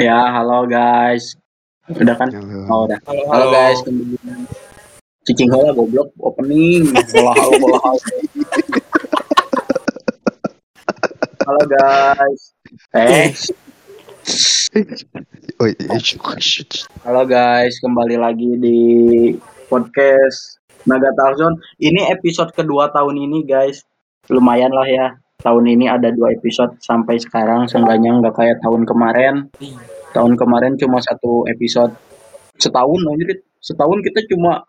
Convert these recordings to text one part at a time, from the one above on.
Ya, halo guys. Udah kan? Halo. Oh, udah. Halo, Halo guys, kembali. Cicing hola goblok opening. Bola halo bola halo. Halo guys. Eh, halo guys, kembali lagi di podcast Naga Talzon. Ini episode kedua tahun ini guys. Lumayan lah ya. Tahun ini ada dua episode sampai sekarang. Seenggaknya nggak kayak tahun kemarin. Tahun kemarin cuma satu episode setahun anjir. Setahun kita cuma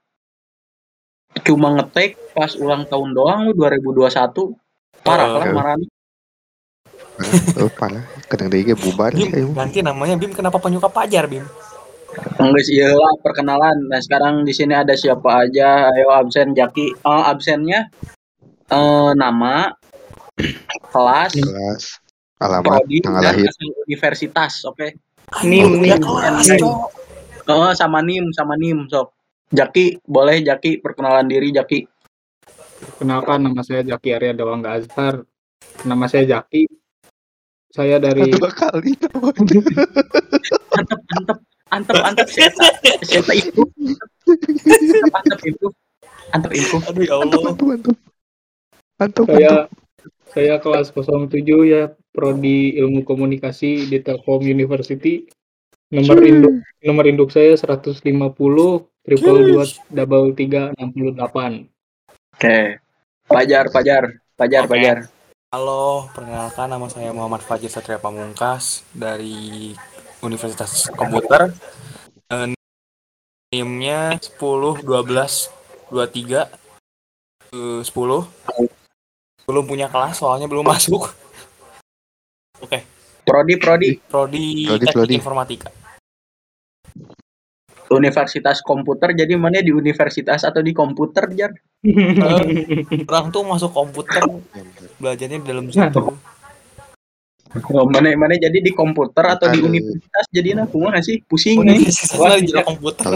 cuma ngetek pas ulang tahun doang lu 2021. Parah Oh, lah oke. marah. Oh, parah. Kadang dia bubar Bim, nanti namanya Bim kenapa penyuka pajar Bim? Enggak sih lah perkenalan. Nah sekarang di sini ada siapa aja? Ayo absen Jaki. Oh, absennya eh nama, kelas, Kelas, alamat, prodi, tanggal lahir. universitas. Oke. Nim, nim, kelas, nim. Cok. Oh, sama nim, sama nim sok. Jaki, boleh Jaki perkenalan diri Jaki. Kenalkan nama saya Jaki Arya Dewangga Azhar. Nama saya Jaki. Saya dari Dua kali. Antep, antep, antep, antep. Siapa, siapa itu? Antep, antep itu. Antep itu. Aduh ya Mantap, Allah. mantap, mantap. Mantap, saya mantap. Saya kelas 07 ya prodi Ilmu Komunikasi di Telkom University. Nomor induk nomor induk saya 150 triple dua double tiga enam puluh delapan. Oke. Pajar, Pajar, Pajar, Oke. Pajar. Halo, perkenalkan nama saya Muhammad Fajir Satria Pamungkas dari Universitas Komputer. Eh, NIM-nya 10 12 23 eh, 10. Belum punya kelas soalnya belum masuk. Oke, Prodi, Prodi. prodi Prodi, Teknik prodi. Informatika. Universitas komputer jadi mana di universitas atau di komputer jar Eh, orang tuh masuk komputer belajarnya di dalam situ. oh, mana mana jadi di komputer atau di Aduh. universitas jadi nah kumaha sih pusing nih Universitas Wah, di komputer.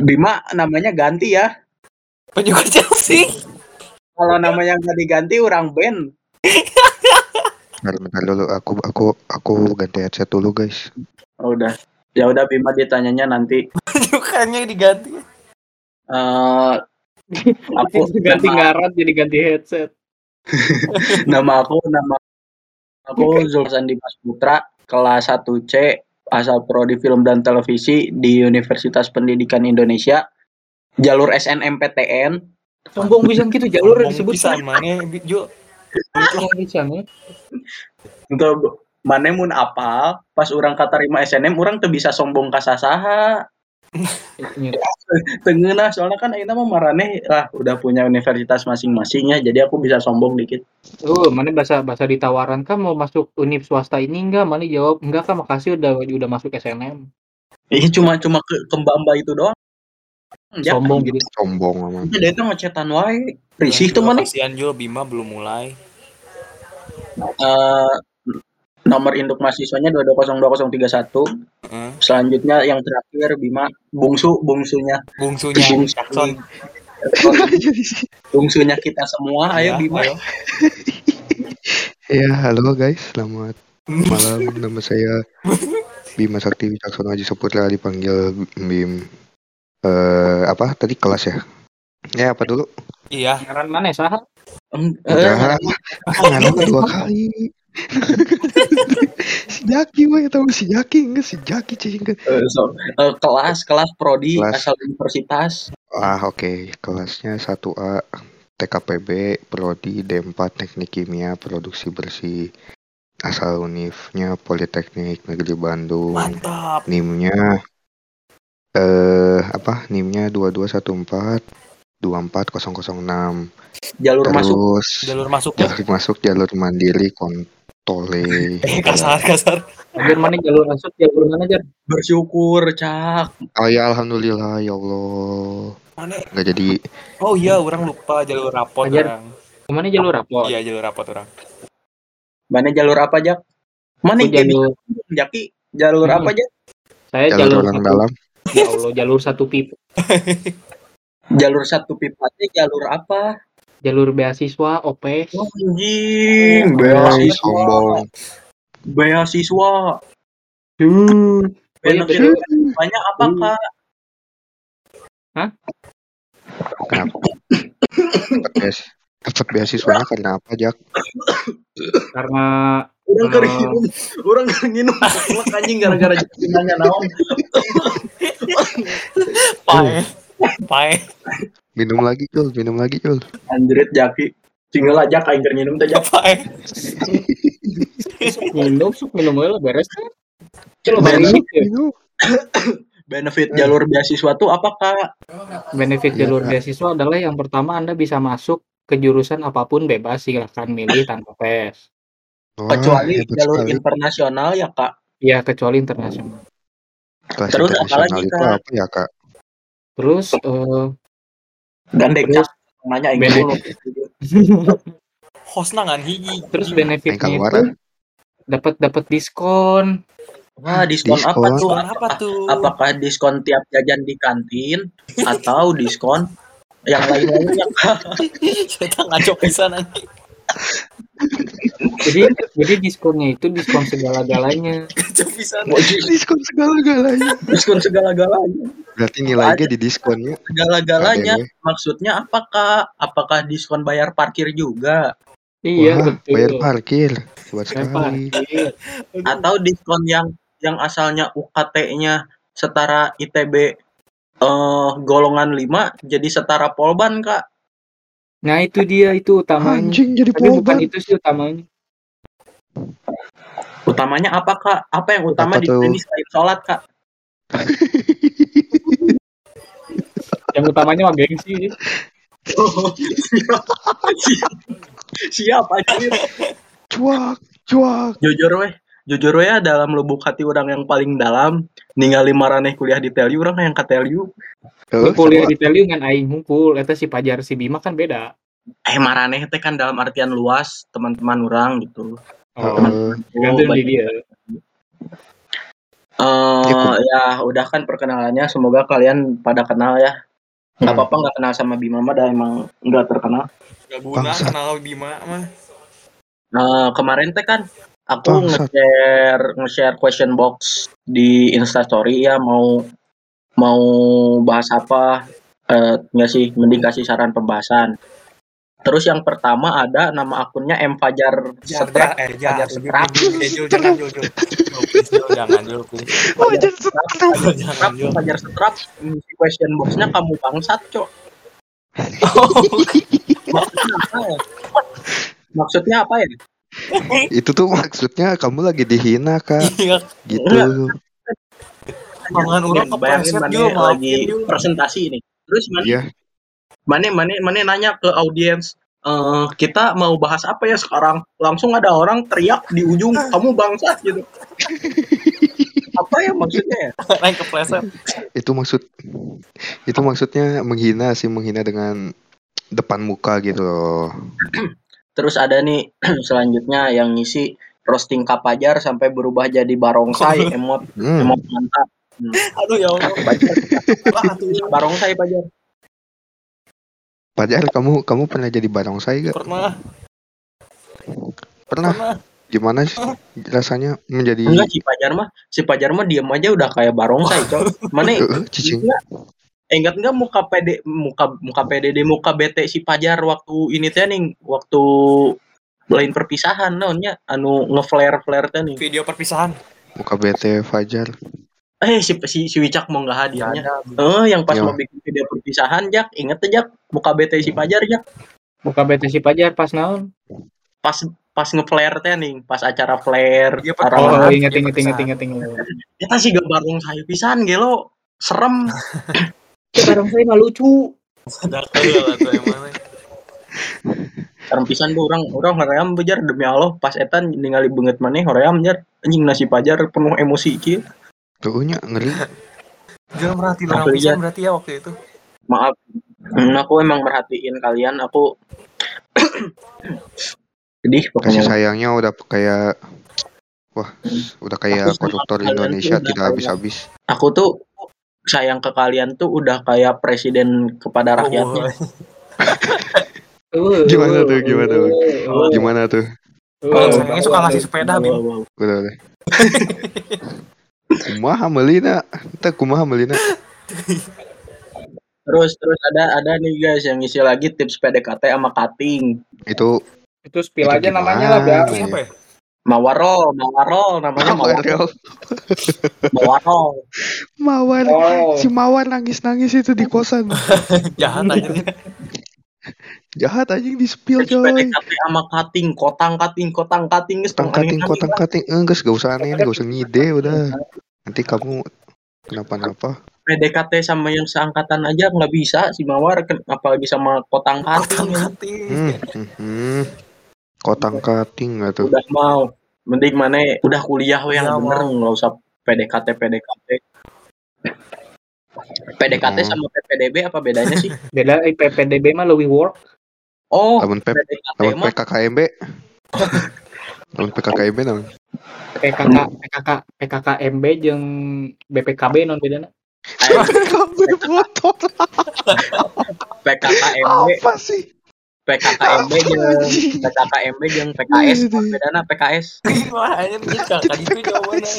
Bima namanya ganti ya Penyuka Chelsea. Kalau namanya nggak diganti orang band Bentar, bentar dulu. Aku, aku, aku ganti headset dulu, guys. oh, udah ya udah Bima ditanyanya nanti Penyukanya diganti. Eh, aku ganti nama, ngarat jadi ganti headset. nama aku nama aku Zulsan Dimas Putra kelas 1C asal prodi film dan televisi di Universitas Pendidikan Indonesia jalur SNMPTN Sombong bisa gitu jalur Ngomong disebut pisan mana Jo. Sombong bisa nih. untuk mana mun apal pas orang katarima SNM orang tuh bisa sombong kasasaha tengenah soalnya kan ini mah marane lah udah punya universitas masing-masing ya jadi aku bisa sombong dikit Oh, mana bahasa bahasa ditawaran kan mau masuk univ swasta ini enggak? Mana jawab enggak kan makasih udah udah masuk SNM. ini cuma cuma ke kembamba itu doang ya, Sombong gitu. Sombong amat. dia itu ngecetan wae risih tuh mana Kasihan Jo Bima belum mulai. Eh, nomor induk mahasiswanya 2202031 Heeh. selanjutnya yang terakhir Bima bungsu bungsunya Bungsunya Bungsu. Jackson. bungsunya kita semua ayo Ya, Bima ayo. Ya, halo guys. Selamat malam. Nama saya Bima Sakti Wicaksono Haji Saputra dipanggil Bim. Eh, apa tadi kelas ya? Ya, apa dulu? Iya. Ngaran mana saha? Eng- eh, Udah, ngaran dua kali. si Jaki, wah tahu si Jaki enggak si Jaki cing eh, so, eh, kelas kelas prodi Kelas. asal universitas Ah, oke. Kelasnya 1A TKPB Prodi D4 Teknik Kimia Produksi Bersih. Asal univnya Politeknik Negeri Bandung. Mantap. NIM-nya eh apa? NIM-nya 2214 24006. jalur masuk Terus Jalur masuknya jalur masuk jalur mandiri kontole. eh, kasar kasar. Ajar mana jalur masuk jalur mana jar? bersyukur cak Oh ya alhamdulillah ya Allah. Mana? Nggak jadi Oh iya, orang lupa jalur rapot Ajar. orang. Mana jalur rapor? Iya, jalur rapot orang. mana jalur apa jak mana jalur Jaki jalur Hmm. apa jak saya jalur jalur dalam. Ya Allah, jalur satu pipa. jalur satu pipatnya jalur apa Jalur beasiswa OP. Oh, anjing Wey, beasiswa sombong. beasiswa oh betul. banyak apa Hmm. kak Kenapa? Dapat beas dapat beasiswanya karena apa, Jak? Karena orang Eh. kering minum orang kering minum Keselak anjing gara-gara jadi nanya naon Pae. Pae. Minum lagi, Jul, minum lagi, Jul. anjrit jaki tinggal aja kain minum teh Jak. Pae. minum, sok minum aja lah beres kan. Kalau Ben- hari ini ya, benefit jalur beasiswa tuh apa kak benefit Iya, jalur beasiswa adalah yang pertama Anda bisa masuk ke jurusan apa pun bebas silahkan milih tanpa tes. Wah, kecuali hebat jalur sekali. internasional ya kak Iya kecuali internasional. Kelas Terus apa internasional lagi, itu Kak? apa ya, Kak? Terus gandeng Terus, cak nanya aing benefit. dulu Hostna ngan hiji. terus benefitnya itu dapat dapat diskon. wah diskon, apa Diskon. tuh Diskon apa tuh? apakah diskon tiap jajan di kantin atau diskon yang lain-lainnya kak Kita ngaco pisan anjing. Jadi jadi diskonnya itu diskon segala-galanya. Diskon segala-galanya. diskon segala-galanya Berarti nilainya di diskonnya. segala-galanya Ada ya. maksudnya apakah apakah diskon bayar parkir juga Iya Wah, betul. bayar parkir. Bayar sekali. parkir. atau diskon yang yang asalnya UKT-nya setara ITB eh golongan 5 jadi setara Polban kak Nah itu dia itu utamanya. Anjing jadi Tapi bukan itu sih utamanya. utamanya apa kak apa yang utama Apa di sini selain sholat kak Yang utamanya mah gengsi. siap siap siap aja Cuak, cuak. jujur weh jujur weh ya, dalam lubuk hati orang yang paling dalam ningali maraneh kuliah di Telu orang yang ke Telu kuliah di Teliu dengan aing hungkul eta si Pajar si Bima kan beda. eh maraneh teh kan dalam artian luas teman-teman orang gitu. Oh, gantung di dia. Eh Ya, ya udah kan perkenalannya. Semoga kalian pada kenal ya. Nggak Hmm. apa-apa nggak kenal sama Bima mah dah emang nggak terkenal. Gak guna kenal Bima mah. Nah, kemarin teh kan aku nge-share nge-share question box di Instastory ya mau mau bahas apa eh nggak sih mending kasih saran pembahasan. Terus yang pertama ada nama akunnya M Fajar eh, jar, Fajar eh, jangan jangan please. Fajar Setrap. Fajar. Isi question boxnya kamu bangsat, Cok. Maksudnya apa ya? Maksudnya apa ya? itu tuh maksudnya kamu lagi dihina, Kak. Iya, Gitu. orang bayangin mana lagi presentasi ini. Terus mana Iya. Mane Mane Mane nanya ke audiens eh kita mau bahas apa ya sekarang langsung ada orang teriak di ujung kamu bangsat gitu apa ya maksudnya ya Naik kepleset. Itu maksud itu maksudnya menghina sih, menghina dengan depan muka gitu loh. terus ada nih selanjutnya yang ngisi roasting kapajar sampai berubah jadi barongsai emot Hmm. emot mantap Hmm. Aduh ya Allah. Pajar, Ah, barongsai pajar Padahal kamu kamu pernah jadi barongsai gak? Pernah, Pernah. pernah. Gimana sih rasanya menjadi enggak si pajar mah si pajar mah diem aja udah kayak barongsai cok mana Heeh, cicing? Eh, ingat nggak muka PD muka muka PDD muka BT si Pajar waktu ini teh nih waktu lain perpisahan naonnya anu ngeflare flare teh nih Video perpisahan. muka BT Fajar. eh si si, si Wicak mau nggak hadirnya eh yang pas Ya. mau bikin video perpisahan Jak inget tuh Jak muka BT si Pajar Jak Buka bete si Pajar pas naon? pas pas ngeflare teh nih pas acara flare Iya, acara Oh, ingat ingat perpisahan. ingat ingat. kita sih gak bareng saya pisan gelo serem Barang saya mah lucu. Sadar tuh emang. serem pisan tuh orang orang hoream bejar demi Allah pas etan ningali banget maneh hoream jar. Anjing nasi Pajar penuh emosi kieu Tuh nya ngeri. Jangan merhatiin orang pisan berarti ya waktu itu. maaf. Hmm, aku emang merhatiin kalian. Aku sedih Kasih pokoknya sayangnya udah kayak wah, udah kayak koruptor Indonesia tidak habis-habis. aku tuh sayang ke kalian tuh udah kayak presiden kepada rakyatnya Uh, Gimana tuh, gimana tuh? uh, Gimana tuh? uh, Orang uh, sayangnya suka ngasih sepeda, Bim. Udah, udah. kumaha melina kita kumaha melina Terus terus ada ada nih guys yang ngisi lagi tips PDKT sama cutting. itu Itu spill Itu aja namanya lah ya? Siapa ya? Mawarol, Mawarol namanya Mawarol. Mawarol. mawar Oh. si mawar nangis nangis itu di kosan Jahat aja. jahat anjing di spill coy sama cutting, kotang cutting, kotang cutting geus kotang kating kotang kating enggak gak usah aneh gak usah ngide udah nanti kamu kenapa-napa PDKT sama yang seangkatan aja nggak bisa si Mawar apalagi sama kotang cutting. ya. hmm, hmm, hmm. Kotang kating gak tuh Udah mau. Mending mana udah kuliah we yang Ya, bener nggak usah PDKT PDKT. PDKT Oh. sama PPDB apa bedanya sih? Beda eh, PPDB mah lebih work. Oh, lamun lamun mah PKKMB lamun PKKMB namun PKK PKK PKKMB jeung BPKB non bedana. PKKMB motor PKKMB apa sih PKKMB jeung? PKKMB jeung PKS Aduh. bedana PKS Wah, aja bisa kan itu jawabannya.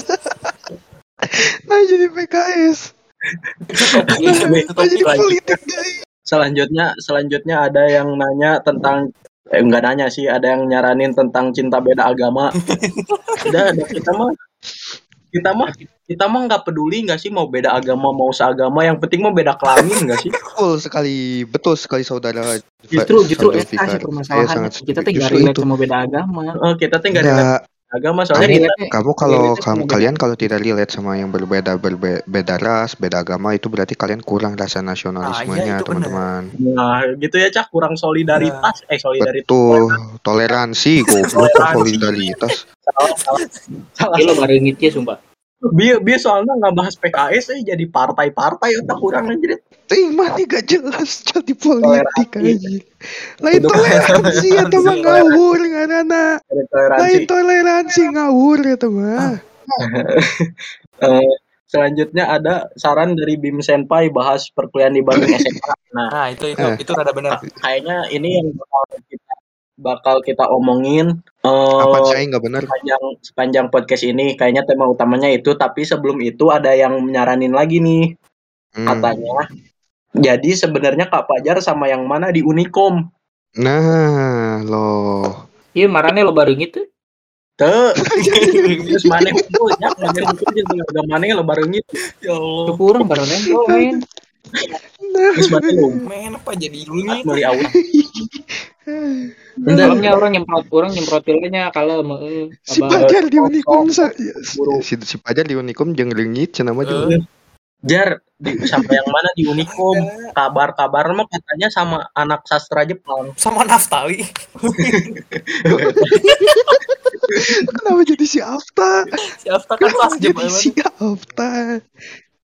nah jadi PKS nah jadi politik guys selanjutnya selanjutnya ada yang nanya tentang eh, enggak nanya sih ada yang nyaranin tentang cinta beda agama udah ada kita mah kita mah kita mah nggak peduli nggak sih mau beda agama mau seagama yang penting mau beda kelamin nggak sih betul sekali betul sekali saudara Justru justru Fikar. Saya permasalahannya. sangat Kita tinggal relate itu. sama beda agama. oh, kita tuh nggak ada Enggak, agama soalnya Kamu- kita kamu kalau kamu kalian kalau tidak relate sama yang berbeda berbeda beda ras beda agama itu berarti kalian kurang rasa nasionalismenya Ah, iya, itu teman-teman. Nah gitu ya cak. Kurang solidaritas. Eh solidaritas. Betul. Toleransi goblok Toleransi. solidaritas. Salah salah. Salah lo bareungit ya sumpah. Biar, biar soalnya nggak bahas PKS eh jadi partai-partai otak kurang anjir. Mah nih gak jelas jadi politik aja lain toleransi ya teman ngawur Ada toleransi. lain toleransi ngawur ya teman Eh, selanjutnya ada saran dari Bim Senpai bahas perkuliahan di Bandung SMA. Nah, Nah, itu itu Eh. itu rada benar. kayaknya ini yang bakal kita bakal kita omongin eh, apa saya nggak benar sepanjang sepanjang podcast ini. Kayaknya tema utamanya itu, tapi sebelum itu ada yang nyaranin lagi nih Hmm. katanya. Jadi sebenarnya Kak Pajar sama yang mana di Unikom? nah loh Iya marane lo bareungit tuh. Tuh, terus mana itu ya, mana itu mana lo bareng itu. Ya Allah. Tuh kurang lo men. Terus mana lu Men apa jadi lunyi? beli awet. Bentar, Dalamnya orang nyemprot orang nyemprotilnya kalau mau si Pajar di Unikom sa si, si Pajar di Unikom jeung leungit cenah mah juga. Jar, di, sama yang mana di Unikom? Kabar-kabar mah katanya sama anak sastra Jepang. Sama Naftali. Kenapa jadi si Afta? Siapa kan pas Kenapa jadi Jepang. si Afta?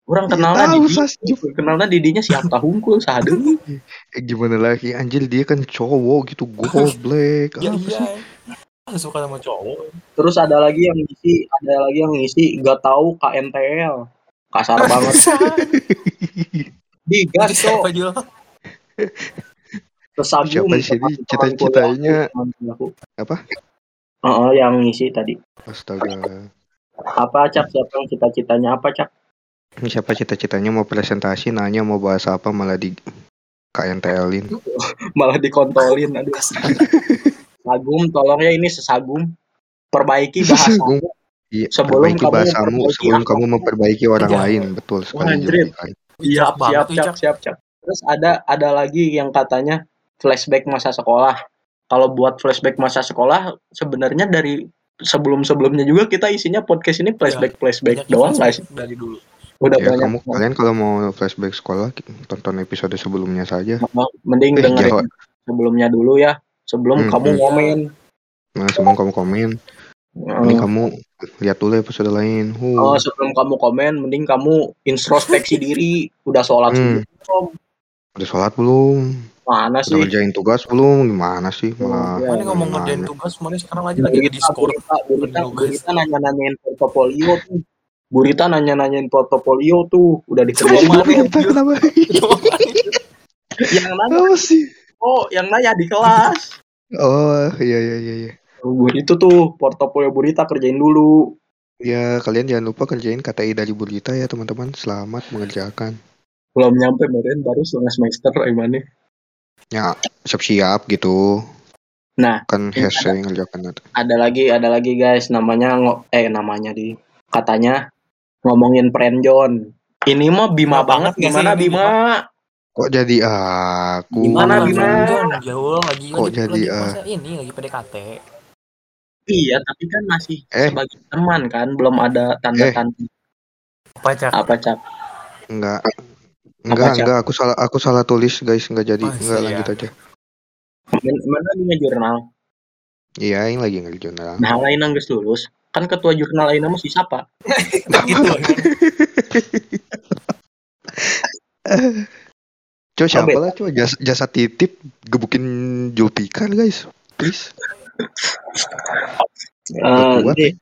Orang kenalnya Tahu Didi. sasjup. Kenalnya Didinya siapa hungkul sahadeung. Eh, gimana lagi anjir dia kan cowok gitu goblek. Ya Apa iya. sih? Suka sama cowok. Terus ada lagi yang ngisi, ada lagi yang ngisi gak tahu KNTL. Kasar banget. Di gas Jadi so, siapa sih cita-citanya? Apa? Oh, yang ngisi tadi. Astaga. Apa cak siapa yang cita-citanya apa cak? Ini siapa cita-citanya mau presentasi nanya mau bahas apa malah di KNTL-in. Malah dikontolin aduh. Sagum, tolong ya ini sesagum. Perbaiki bahasa. Sagum. Iya, Sebelum perbaiki kamu bahasamu memperbaiki sebelum akal. kamu memperbaiki orang Iya. lain. Betul sekali. Juragan. Siap, siap, siap, siap, siap. Terus ada ada lagi yang katanya flashback masa sekolah. Kalau buat flashback masa sekolah sebenarnya dari sebelum-sebelumnya juga kita isinya podcast ini flashback flashback Banyak doang guys. dari dulu. Udah Ya, banyak. kamu kalian kalau mau flashback sekolah tonton episode sebelumnya saja. Mending Eh, dengerin jawab. sebelumnya dulu ya. Sebelum Hmm, kamu hmm. ngomen. Nah, sebelum kamu komen, ini Eh, kamu lihat dulu episode lain. oh, Huh. sebelum kamu komen, mending kamu introspeksi diri. Udah sholat Hmm. sebelum. Udah sholat belum? Mana Udah sih? ngerjain tugas belum? Gimana sih? Malah Ya, Mana ngomong gimana? ngerjain tugas, mana sekarang lagi lagi di Burita, Discord. Burita, Burita, Nugas. Burita Burita nanya-nanyain portofolio tuh. Udah belum? Kita kenapa? yang nanya, Apa sih? oh yang nanya di kelas. Oh, iya iya iya iya. Oh, itu tuh portofolio Burita kerjain dulu. Ya, kalian jangan lupa kerjain KTI dari Burita ya, teman-teman. Selamat mengerjakan. Belum nyampe meren baru setengah semester gimana? Ya, siap-siap gitu. Nah, Kan hese ngerjakan itu. ada lagi ada lagi guys namanya eh namanya di katanya ngomongin Prenjon. Ini mah Bima Bima banget gimana ini, Bima? Kok jadi aku? Gimana, Bima? Jauh lagi Kok lagi, jadi, lagi ah? masa ini lagi PDKT. Iya, tapi kan masih Eh. sebagai teman kan, belum ada tanda-tanda Apa cak? apa cap. Enggak. Enggak, Cak? enggak, aku salah aku salah tulis, guys. Enggak jadi. Oh, Enggak iya. lanjut aja. Mana punya jurnal? Iya, yang lagi ngerjain Nah, lain yang geus lulus. Kan ketua jurnal lainnya masih siapa? gitu. Coba siapa lah, coba jasa, jasa titip gebukin Julpikar, guys. Please. Eh, kuat, di-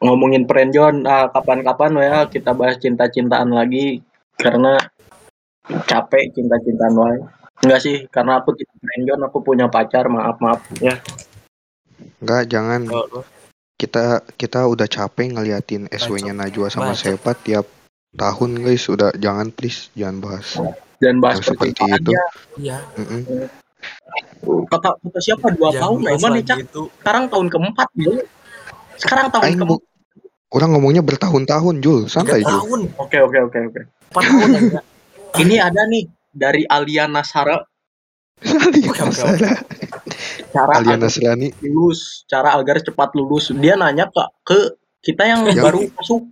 ngomongin Prenjon, ah, kapan-kapan ya kita bahas cinta-cintaan lagi karena capek cinta-cintaan wae. Enggak sih, karena aku tidak Prenjon, aku punya pacar, maaf maaf ya. Enggak, jangan. Oh, Kita kita udah capek ngeliatin SW-nya Najwa sama Bacot. Sepa tiap tahun, guys. Udah jangan please, jangan bahas. Dan bahas Yang seperti itu. ya. Iya. Mm-mm. Kata, kata siapa dua Jangan tahun emang nih cak. itu. Sekarang tahun keempat dulu. Sekarang tahun Aing keempat. orang ngomongnya bertahun-tahun, Jul. Santai, Jul. tahun, Oke oke oke oke. empat tahun. Ini ada nih dari Aliana Sara Aliana Oke, oke, Sara. Cara Aliana agar Serani. lulus, cara agar cepat lulus. Dia nanya ke ke kita yang Yang- baru masuk.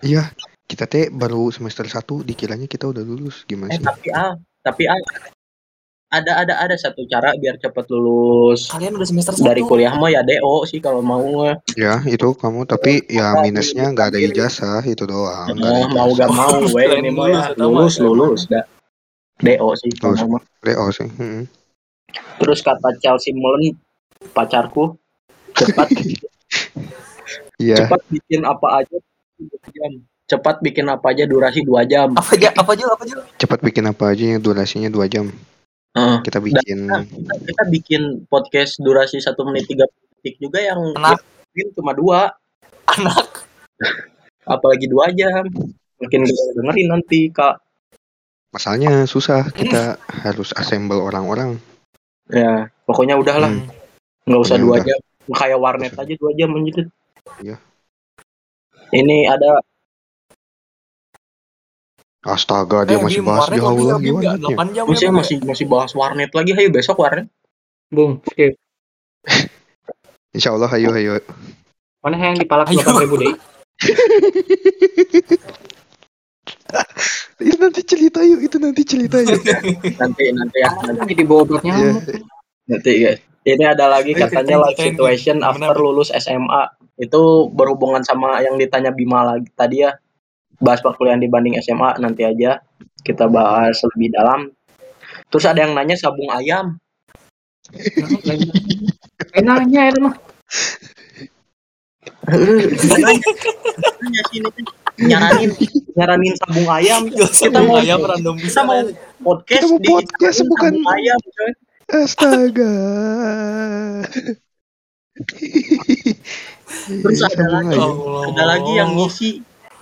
Iya, kita teh baru semester 1 dikiranya kita udah lulus. Gimana Eh sih? tapi ah, tapi ah, ada ada ada satu cara biar cepat lulus Kalian udah semester satu. dari kuliah mah ya DO sih kalau mau. Ya, itu kamu tapi ya minusnya nggak ada ijazah itu doang. nggak Eh, mau gak mau we ini mah ya lulus lulus dah. DO sih Lulus. DO sih. mm-mm. Terus kata Chelsea Mullen pacarku cepat Iya, cepat bikin apa aja dua jam. Cepat bikin apa aja durasi dua jam. Apa aja? Apa aja? Apa aja? cepat bikin apa aja yang durasinya 2 jam. Heeh. Kita bikin kita, kita bikin podcast durasi satu menit tiga detik juga yang Enak. bikin cuma dua Anak. apalagi dua jam makin gak dengerin nanti kak masalahnya susah. Kita harus assemble orang-orang. Ya pokoknya udahlah Hmm. nggak usah Pokoknya dua udah. jam kayak warnet aja dua jam gitu Iya. ini ada Astaga, dia Eh, masih bahas nggak? warnetnya. 8 jam masih ya, Bim, masih masih bahas warnet lagi ayo besok warnet Bung, skip. Insya Allah, ayo ayo. Mana yang dipalak. 8 ribu deh? Itu nanti cerita yuk, itu nanti cerita yuk. nanti nanti ya nanti, jadi bawa obatnya? Iya. nanti guys ini ada lagi katanya life situation after lulus SMA itu berhubungan sama yang ditanya Bima lagi tadi ya bahas perkuliahan dibanding SMA nanti aja kita bahas lebih dalam terus ada yang nanya sabung ayam Enaknya itu mah. Nanya sini tuh, nyaranin nyaranin sabung ayam Kita mau- ayam random kita bisa. mau podcast Kita mau di podcast, nyaranin bukan- sabung ayam coy. Astaga. Terus ada Sabung lagi- ayam. Ada lagi yang ngisi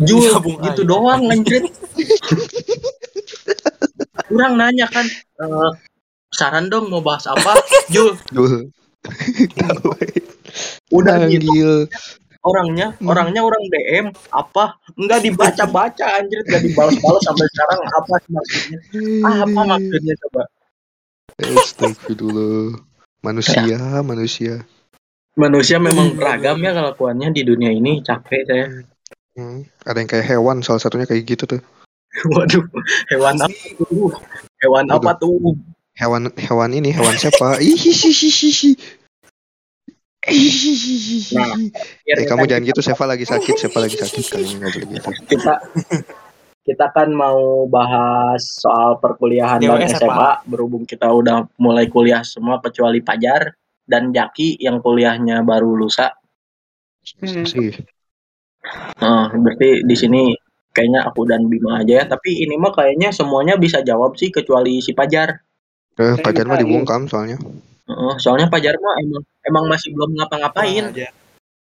Jul Sabung gitu ayam. doang anjir kurang nanya kan eh, saran dong mau bahas apa Jul Dul. udah gitu. Orangnya Hmm. orangnya orang DM apa enggak dibaca baca anjir enggak dibalas-balas sampai sekarang apa maksudnya ah, apa maksudnya coba Astagfirullah. Manusia, manusia. manusia memang beragam ya kelakuannya di dunia ini capek saya Hmm, Ada yang kayak hewan, salah satunya kayak gitu tuh. waduh hewan apa tuh hewan apa tuh Hewan hewan ini, hewan siapa? Ihihihihihi. Nah, Eh kamu jangan gitu, Seva lagi sakit, Seva lagi sakit nggak boleh gitu. kita kita kan mau bahas soal perkuliahan dan SMA apa? berhubung kita udah mulai kuliah semua kecuali Pajar dan Jaki yang kuliahnya baru lusa. Sih. Nah, berarti di sini kayaknya aku dan Bima aja ya. Tapi ini mah kayaknya semuanya bisa jawab sih kecuali si Pajar. Eh, pacar mah dibungkam soalnya. Heeh, soalnya Pajar mah emang emang masih belum ngapa-ngapain.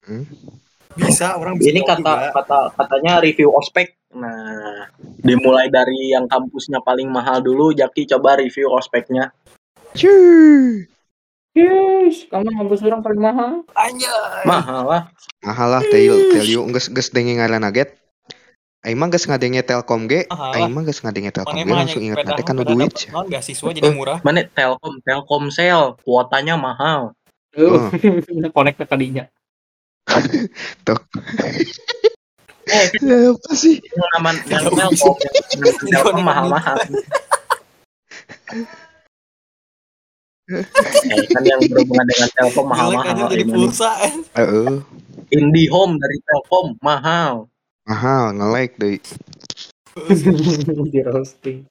Hmm. Bisa orang bisa Ini kata juga. kata katanya review ospek. Nah, dimulai dari yang kampusnya paling mahal dulu. Jaki coba review ospeknya. Cuy. Yes, kamu ngampus orang paling mahal. Anjay. Mahal lah. Mahal lah tell tell you geus geus denge ngaranna get. Aing mah geus ngadenge Telkom ge, Mahal aing mah geus ngadenge Telkom ge langsung beda- nanti kan duit. dapet non beasiswa jadi murah. Mana Telkom, Telkomsel, kuotanya mahal. Oh, connect ke kadinya. Eh, apa sih? yang aman yang Tidak Telkom, Telkom mahal-mahal. Eh, kan yang berhubungan dengan Telkom mahal-mahal. jadi ini. pulsa. eh. Heeh. IndiHome dari Telkom mahal. Mahal nge-like deui. Di roasting.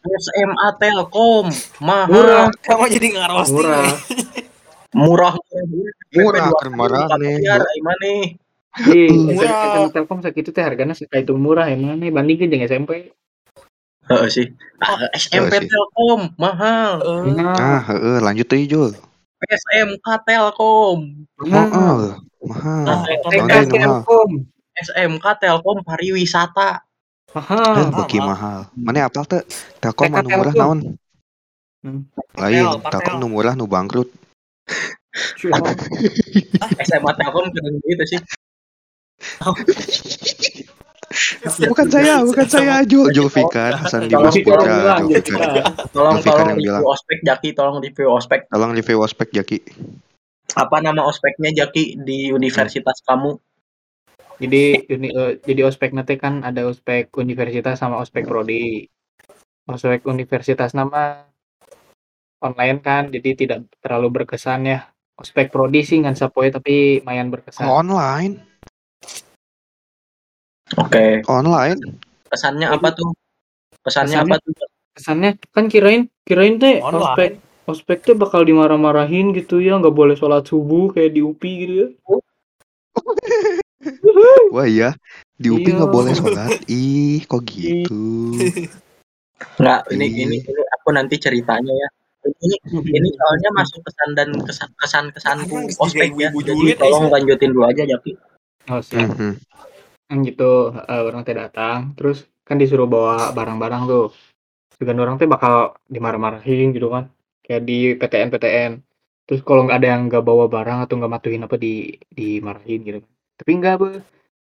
SMA Telkom Murah. mahal. Kamu jadi. Murah. eh. Murah Murah dua keur marane. miliar, gimana? Di Murah. SMA Telkom sakitu teh hargana sakaitu murah emang nih bandingkeun jeung SMP. Heeh sih. Ah, SMP. Telkom mahal. Nah, Ah, heeh, lanjut deui Jul. SMK Telkom. Mahal. Mahal. Nah, Telkom SMK Telkom pariwisata. Mahal. beki mahal. mahal. Mana apal teh? Telkom anu murah naon? Hmm. Lain, patel. Telkom nu murah nu bangkrut. SMA Telkom keren gitu sih. Bukan saya, bukan saya. Jul, Jul Fikar, Hasan Dimas Putra, kalau Jul bilang, Fikar. Tolong tolong bilang. ospek Jaki, tolong review ospek. Tolong review ospek Jaki. Apa nama ospeknya Jaki di universitas kamu? Jadi uni, eh, jadi ospek nanti kan ada ospek universitas sama ospek prodi. Ospek universitas nama online kan, jadi tidak terlalu berkesan ya. Ospek prodi sih ngan sapoe tapi lumayan berkesan. Online, Oke. online. Kesannya apa tuh? Kesannya Kesannya- apa tuh? Kesannya kan kirain kirain teh Online. ospek ospek teh bakal dimarah-marahin gitu ya, nggak boleh sholat subuh kayak di UPI gitu ya. Wah iya, di UPI Iya. nggak boleh sholat. Ih, kok gitu? Enggak, ini Ih. ini ini aku nanti ceritanya ya. Ini ini soalnya masuk kesan dan kesan kesan kesanku ospek ya. Jadi tolong lanjutin dulu aja Jaki. Oh, siap. Kan gitu eh, orang teh datang terus kan disuruh bawa barang-barang tuh dengan orang teh bakal dimarah-marahin gitu kan kayak di PTN PTN terus kalau nggak ada yang nggak bawa barang atau nggak matuhin apa di dimarahin gitu kan tapi enggak be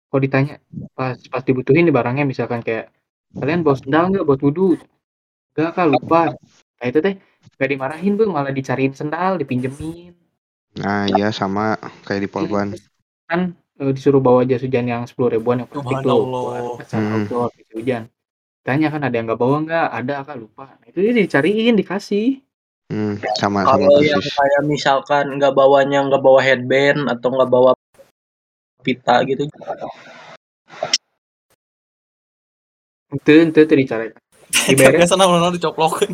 kalau ditanya pas pas dibutuhin di barangnya misalkan kayak kalian bawa sendal nggak? Buat wudhu enggak kak lupa. Nah itu teh nggak dimarahin be malah dicariin sendal dipinjemin. Nah, iya sama kayak di Polban. kan eh, disuruh bawa jas hujan yang sepuluh ribuan yang plastik tuh. Buat Hmm. outdoor hujan. Tanya kan ada yang nggak bawa nggak? Ada kak lupa. Nah, itu dia dicariin dikasih. Hmm, sama sama Kalau yang kayak misalkan nggak bawanya nggak bawa headband atau nggak bawa pita gitu. itu itu itu dicariin diberes Kagak sana mana dicoplokin.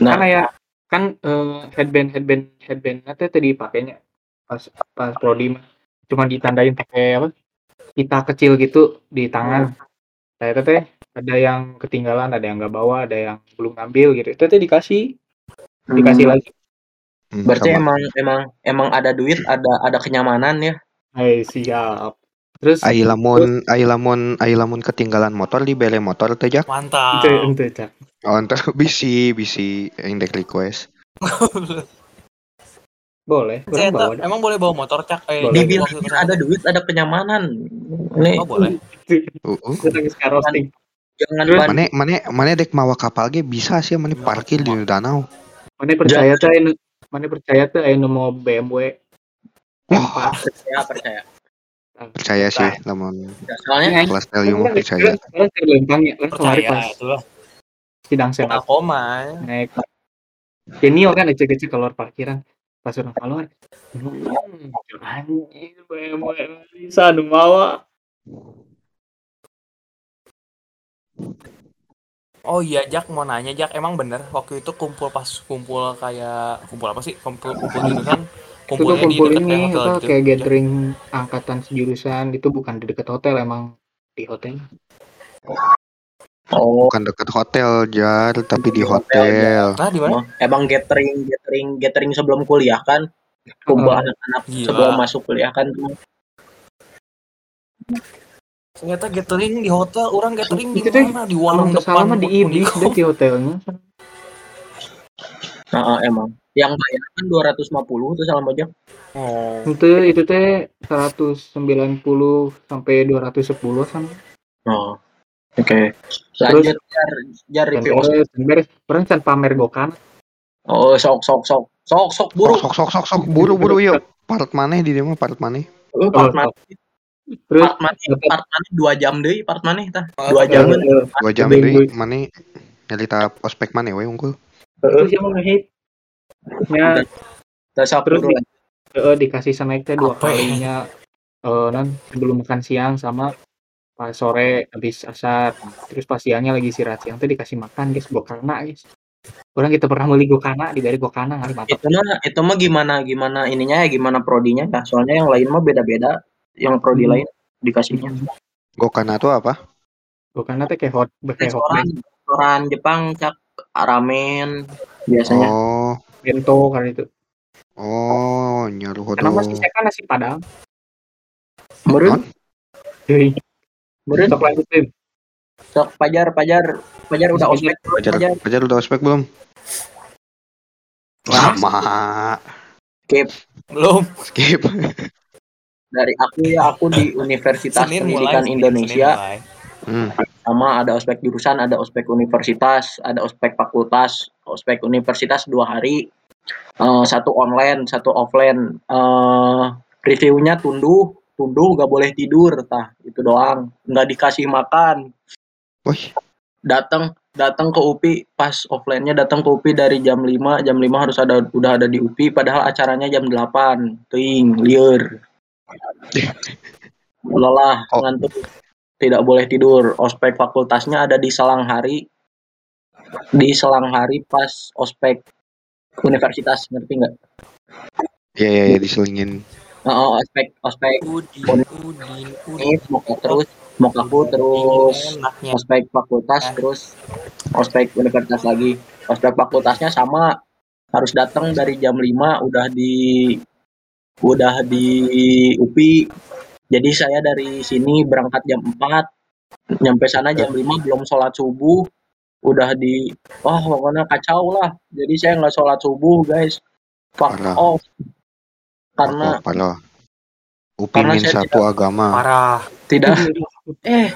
Nah, karena ya kan eh, headband headband headband nanti tadi dipakainya pas pas prodi mah. Cuma ditandain pakai apa? Pita kecil gitu di tangan. Nah itu teh ada yang ketinggalan ada yang nggak bawa ada yang belum ngambil gitu. Itu teh dikasih. Dikasih hmm, lagi. Hmm, berarti sama. emang emang emang ada duit, ada ada kenyamanan ya. Hai siap terus Ai lamun ai lamun ai lamun ketinggalan motor di bele motor teh jak. Mantap. ente ente cak Oh, entar bisi bisi indek request. boleh Saya bawa tak- emang boleh bawa motor cak eh, Boleh. di Dibilang waktu ke sana. ada duit, ada kenyamanan. Ini Oh, boleh. Heeh. kita lagi sekarang roasting jangan Terus- ban- Mane mane mane dek mawa kapal ge bisa sih mane parkir di danau. mana percaya tuh anu mana percaya tuh anu mau BMW Wah, percaya percaya. percaya sih lamun Soalnya kelas telium mah percaya. Ya, Percaya pas itu lah. sidang senat koma. naik. Genio kan ecek-ecek keluar parkiran. Pas orang keluar hmm, anjir BMW bisa anu mawa Oh iya Jak mau nanya Jak emang bener waktu itu kumpul pas kumpul kayak kumpul apa sih? Kumpul kumpul gitu kan itu kumpulnya di kumpul dekat ini kayak hotel apa gitu. kayak gathering angkatan sejurusan itu bukan di dekat hotel emang di hotel oh, Bukan deket hotel jar, tapi di Di hotel, hotel. Nah di mana? emang gathering gathering gathering sebelum kuliah kan. Kumpul Oh. anak-anak sebelum masuk kuliah kan. Ternyata gathering di hotel, orang gathering di Itu mana? Di warung depan mah di ibis di hotelnya. Nah, emang. Yang bayar kan 250 tuh salam ojek. Oh. Itu itu teh 190 sampai 210 sama. Oh. Oke. Lanjut jar jar review ospek. beres, beres, can pamer gokan. Oh, sok sok sok. Sok sok buru. Sok sok sok sok buru buru yuk. Part maneh di dia mah part maneh. Eh, Oh, part mana? Terus Part mana? Part mana? Dua jam deh, part mana? Tah. Oh, Dua jam. Dua jam Minggu. deui maneh nyarita ospek maneh we unggul. terus yang ngehit. Ya, Terus buru. eh, dikasih snack teh dua Apa ya? kalinya eh non sebelum makan siang sama pas sore habis asar terus pas siangnya lagi istirahat siang teh dikasih makan guys gokana guys orang kita pernah beli gokana diberi gokana kali Itu mah itu mah gimana gimana ininya ya gimana prodinya ya. Soalnya yang lain mah beda-beda. Yang prodi Hmm. lain dikasihnya. Gokana tuh apa? gokana teh kayak hot kayak hot Restoran, restoran Jepang cak ramen biasanya. Oh, bento kali itu oh, nyaruh karena masih kan nasi padang Meureun, Jadi, meureun. sok lanjut Bim. Sok pajar pajar pajar udah ospek Pajar, pajar. pajar udah ospek belum? Lama. Belum. Skip. Dari aku ya aku di Universitas Senin Pendidikan mulai. Indonesia. Senin mulai. Hmm. Sama ada ospek jurusan, ada ospek universitas, ada ospek fakultas, ospek universitas dua hari, Eh, satu online, satu offline. Eh, reviewnya tunduh, tunduh gak boleh tidur, tah itu doang, nggak dikasih makan. Wih, Datang datang ke UPI pas offline-nya datang ke UPI dari jam 5, jam 5 harus ada udah ada di UPI padahal acaranya jam 8. Ting, liur. Lelah, Oh. ngantuk. Tidak boleh tidur. Ospek fakultasnya ada di selang hari. Di selang hari pas ospek universitas, ngerti nggak? ya ya ya diselingin. Oh, ospek ospek Udin, Udin, Udin. mau terus mau aku terus ospek fakultas terus ospek universitas lagi. Ospek fakultasnya sama harus datang dari jam 5 udah di udah di UPI. Jadi saya dari sini berangkat jam 4 nyampe sana jam 5 belum sholat subuh udah di wah pokoknya kacau lah jadi saya nggak sholat subuh guys fuck Parah. off karena parah. Upi karena min saya satu agama. Parah. tidak eh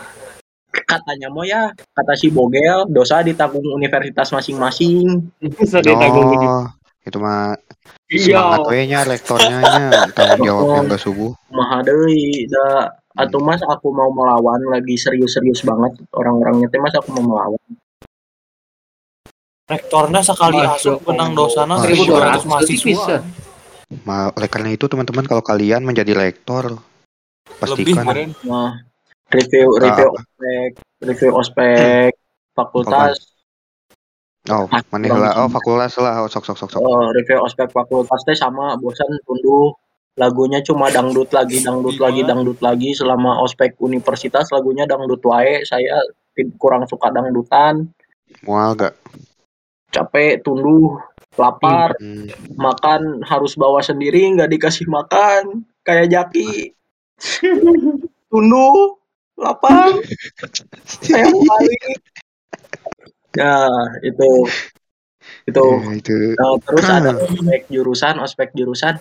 katanya mau ya kata si Bogel dosa ditanggung universitas masing-masing ditanggung begitu Oh, itu mah semangat we nya rektornya nya tanggung jawab yang gak subuh. maha deui da atau mas aku mau melawan lagi serius-serius banget orang-orangnya teh mas aku mau melawan Rektornya sekali Masuk, asup benang Om. dosana Masuk. 1200 Masuk. mahasiswa. Ma, oleh karena itu teman-teman kalau kalian menjadi rektor Lebih pastikan keren. nah review review apa? ospek review ospek fakultas oh Ah, maneh bang. lah oh fakultas lah. Oh, sok sok sok sok. eh, review ospek fakultas teh sama bosan tunduh lagunya cuma dangdut lagi dangdut lagi dangdut lagi. Selama ospek universitas lagunya dangdut wae. Saya kurang suka dangdutan. Mual gak? capek tunduh lapar. Hmm. makan harus bawa sendiri nggak dikasih makan. Kayak jaki. Tunduh lapar. Saya mau balik ya itu itu Ya, itu Nah, terus ada ospek jurusan, ospek jurusan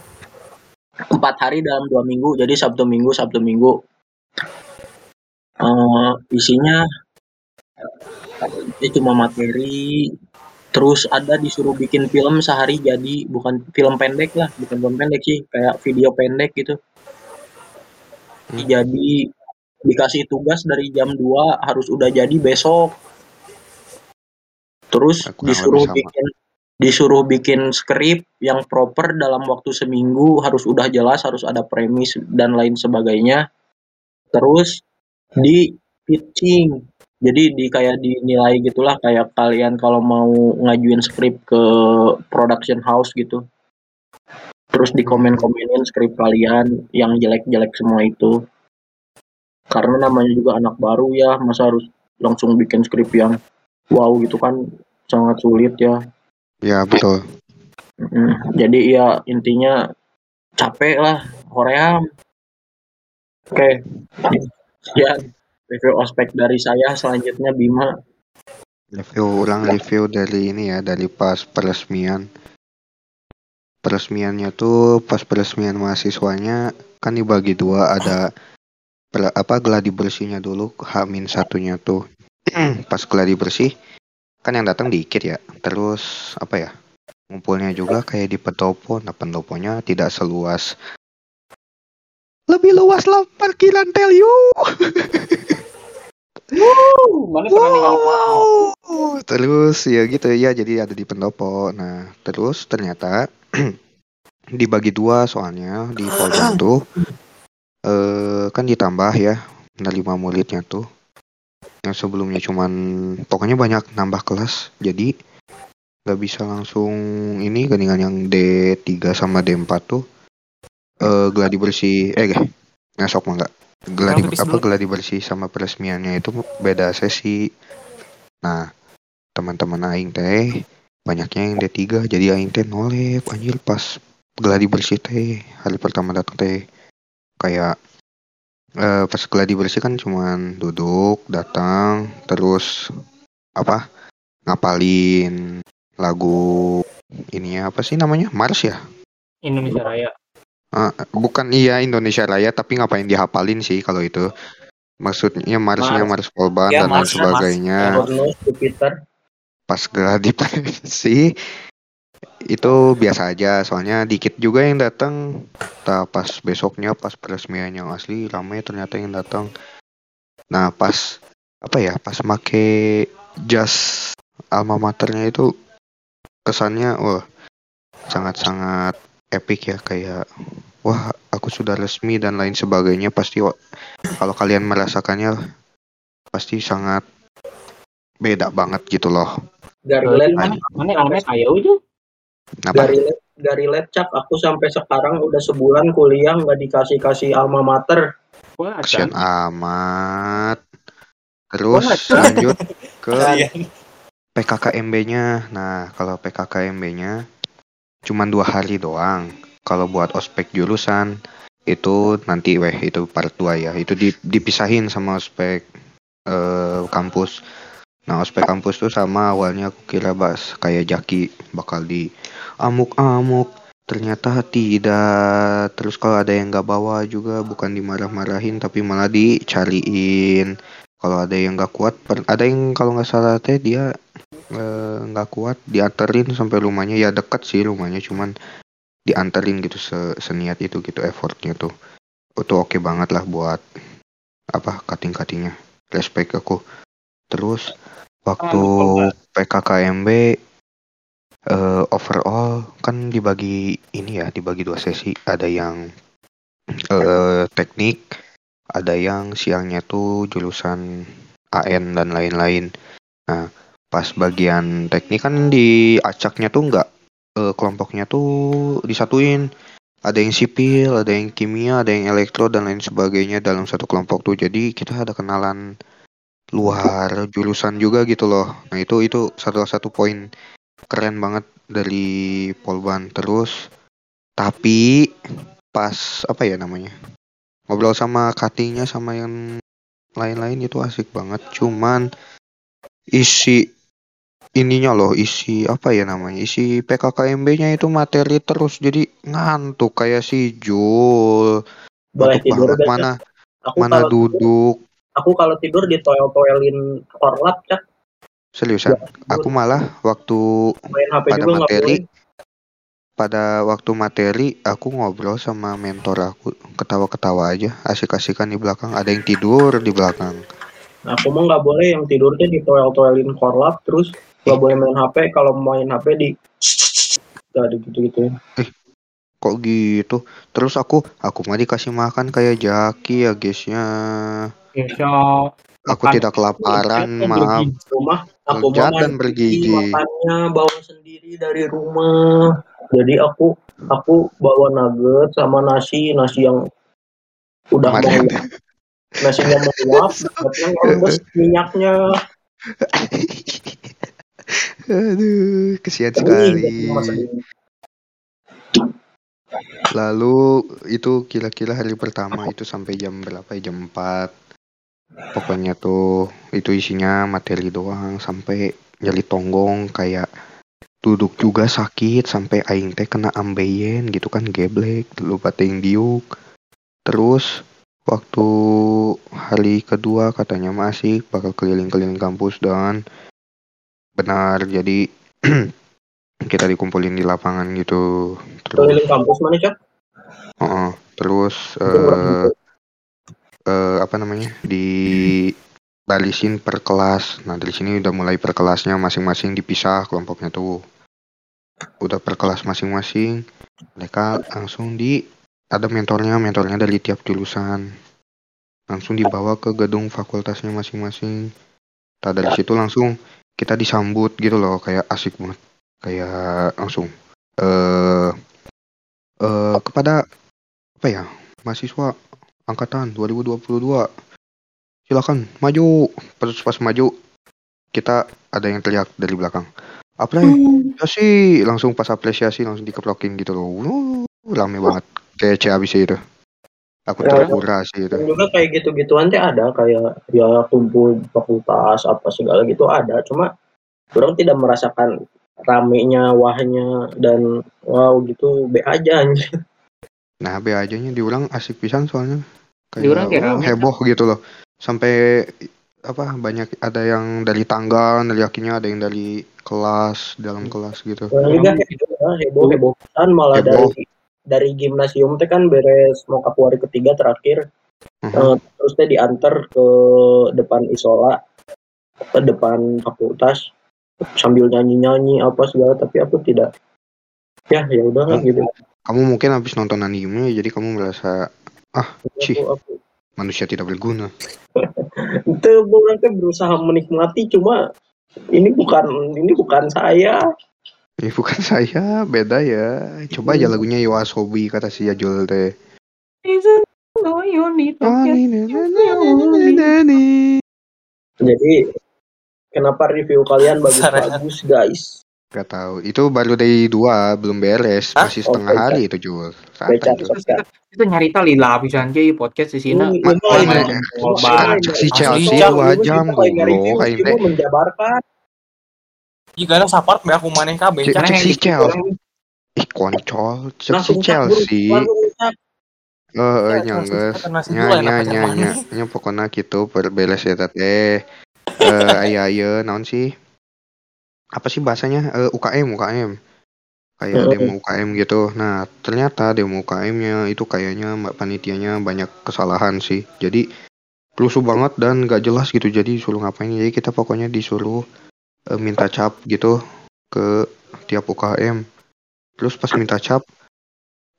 empat hari dalam dua minggu, jadi Sabtu Minggu, Sabtu Minggu. Eh, isinya itu cuma materi, terus ada disuruh bikin film sehari jadi bukan film pendek lah, bukan film pendek sih, kayak video pendek gitu. Hmm. Jadi dikasih tugas dari jam 2 harus udah jadi besok. Terus Kurang disuruh bikin disuruh bikin skrip yang proper dalam waktu seminggu harus udah jelas harus ada premis dan lain sebagainya. Terus di pitching. Jadi di kayak dinilai gitulah kayak kalian kalau mau ngajuin skrip ke production house gitu. Terus di komen komenin skrip kalian yang jelek-jelek semua itu. Karena namanya juga anak baru ya masa harus langsung bikin skrip yang wow gitu kan sangat sulit ya ya betul. Mm, jadi ya intinya capek lah hoream oke Sekian review ospek dari saya. Selanjutnya Bima. Review ulang review dari ini ya dari pas peresmian. Peresmiannya tuh pas peresmian mahasiswanya kan dibagi dua ada apa geladi bersihnya dulu Hamin satunya tuh pas geladi bersih kan yang datang dikit ya. Terus apa ya ngumpulnya juga kayak di pendopo nah pendoponya tidak seluas. Lebih luas lah parkiran tell you. Mana pernah ningali wow. Terus ya gitu ya jadi ada di pendopo nah terus ternyata dibagi dua soalnya di Polban tuh. Eh kan ditambah ya ada lima muridnya tuh yang sebelumnya cuman pokoknya banyak nambah kelas jadi nggak bisa langsung ini gandingan yang D3 sama D4 tuh eh geladi bersih eh gak ngesok mah nggak. Geladi apa geladi bersih sama peresmiannya itu beda sesi. Nah teman-teman aing teh banyaknya yang D3 jadi aing teh nolep anjir pas geladi bersih teh hari pertama datang teh kayak eh, pas geladi bersih kan cuman duduk datang terus apa ngapalin lagu ini apa sih namanya Mars ya Indonesia Raya. Ah, bukan iya Indonesia Raya tapi ngapain dihafalin sih kalau itu maksudnya Marsnya Mars Polban Ya, dan lain Mars, Mars. sebagainya Jupiter. pas geladi bersih itu biasa aja soalnya dikit juga yang datang. Nah, pas besoknya pas peresmian yang asli ramai ternyata yang datang. Nah pas apa ya pas make jas alma maternya itu kesannya wah sangat-sangat epic ya kayak wah aku sudah resmi dan lain sebagainya. Pasti kalau kalian merasakannya pasti sangat beda banget gitu loh. Dari mana? mana aja. Apa? dari lab, dari lab Cak, aku sampai sekarang udah sebulan kuliah nggak dikasih kasih alma mater. Wah, Kasian amat. Terus Wah, lanjut ke. PKKMB-nya. Nah, kalau PKKMB-nya cuman dua hari doang. Kalau buat ospek jurusan itu nanti weh itu part 2 ya. Itu di- dipisahin sama ospek eh, kampus. Nah, ospek kampus tuh sama awalnya aku kira bahas kayak Jaki bakal di amuk-amuk. Ternyata tidak. Terus kalau ada yang nggak bawa juga bukan dimarah-marahin tapi malah dicariin. Kalau ada yang nggak kuat, ada yang kalau nggak salah teh dia eh, nggak kuat dianterin sampai rumahnya ya deket sih rumahnya cuman dianterin gitu se- seniat itu gitu effortnya tuh itu oke banget lah buat apa cutting cuttingnya respect aku terus waktu PKKMB eh, overall kan dibagi ini ya dibagi dua sesi. Ada yang eh, teknik ada yang siangnya tuh jurusan AN dan lain-lain. Nah pas bagian teknik kan di acaknya tuh nggak eh, kelompoknya tuh disatuin. Ada yang sipil ada yang kimia ada yang elektro dan lain sebagainya dalam satu kelompok tuh. Jadi kita ada kenalan luar jurusan juga gitu loh. Nah itu itu satu satu poin keren banget dari Polban. Terus tapi pas apa ya namanya ngobrol sama cuttingnya sama yang lain-lain itu asik banget. Cuman isi ininya loh isi apa ya namanya isi PKKMB-nya itu materi terus. Jadi ngantuk kayak si Jul. Boleh tidur mana Aku mana duduk aku kalau tidur di toel-toelin korlap Cak. seriusan? Aku malah waktu Main HP Pada materi, pada waktu materi aku ngobrol sama mentor aku. Ketawa-ketawa aja asik-asikan di belakang. Ada yang tidur di belakang. Nah, aku mah nggak boleh. Yang tidurnya di toel-toelin korlap terus nggak boleh main HP kalau main HP di ada gitu-gitu kok gitu? Terus aku aku mah dikasih makan kayak jaki ya guysnya Insya aku tidak kelaparan maaf. rumah. Aku Lezat mah dan bergizi. makannya bawa sendiri dari rumah. Jadi aku aku bawa nugget sama nasi nasi yang udah mau Kemarin. nasinya menguap nuggetnya ngerembes minyaknya. Aduh kesian sekali. lalu itu kira-kira hari pertama itu sampai jam berapa? Jam 4 pokoknya tuh itu isinya materi doang sampai nyali tonggong kayak duduk juga sakit sampai aing teh kena ambeien gitu kan geblek lupa ting diuk. Terus waktu hari kedua katanya masih bakal keliling-keliling kampus dan benar jadi kita dikumpulin di lapangan gitu. Terus Keliling kampus mana, Cak? Heeh, terus Itu eh, apa namanya di balisin per kelas. Nah dari sini udah mulai per kelasnya masing-masing dipisah kelompoknya tuh. Udah per kelas masing-masing. Mereka langsung di ada mentornya, mentornya dari tiap jurusan. Langsung dibawa ke gedung fakultasnya masing-masing. Nah dari situ langsung kita disambut gitu loh, kayak asik banget. Kayak langsung eh eh kepada apa ya mahasiswa angkatan 2022 silakan maju. Pas pas maju kita ada yang teriak dari belakang. Apresiasi langsung pas apresiasi langsung dikeprokin gitu loh. Wuh, rame banget. Kayak CABC itu. Aku Ya, terpura sih itu. Juga kayak gitu-gituan teh ada kayak ya kumpul fakultas apa segala gitu ada. Cuma orang tidak merasakan ramenya wahnya dan wow gitu be aja anjir. Nah B aja nya diulang asik pisan soalnya. Diulang kayak wah, rame. heboh gitu loh. Sampai apa banyak ada yang dari tangga neriakinya ada yang dari kelas dalam kelas gitu. Juga heboh ya, heboh hebohan malah Heboh. dari dari gimnasium teh kan beres mau kapuari ketiga terakhir. Eh, terus teh diantar ke depan isola ke depan fakultas sambil nyanyi-nyanyi apa segala tapi aku tidak ya ya udahlah Hmm. gitu kamu mungkin habis nonton anime jadi kamu merasa Cih. aku, aku manusia tidak berguna. Itu orang teh berusaha menikmati cuma ini bukan ini bukan saya. Ini bukan saya beda ya. Coba aja lagunya Yoasobi kata si Yajul teh. Jadi kenapa review kalian bagus-bagus guys Gak tahu. Itu baru day dua belum beres. Hah? masih Oh, setengah beca. hari itu Jul. Santai Jul Itu. nyarita lila pisan ge podcast di sini. Mana- ini- si Chelsea dua jam goblok kayak cuma teh menjabarkan. Jika ada sapart be aku maneh kabeh Cek- si yang Chelsea. Ih koncol. Cek si Chelsea. Eh, eh, Ya, nyangges. Nya nya nya pokoknya gitu per beres ya teh. Eh. Aya aya naon sih? Apa sih bahasanya? Eh, UKM UKM. Kayak Heeh. demo UKM gitu. Nah, ternyata demo UKM-nya itu kayaknya mbak panitianya banyak kesalahan sih. Jadi rusuh banget dan gak jelas gitu. Jadi disuruh ngapain? Jadi kita pokoknya disuruh eh, minta cap gitu ke tiap UKM. Terus pas minta cap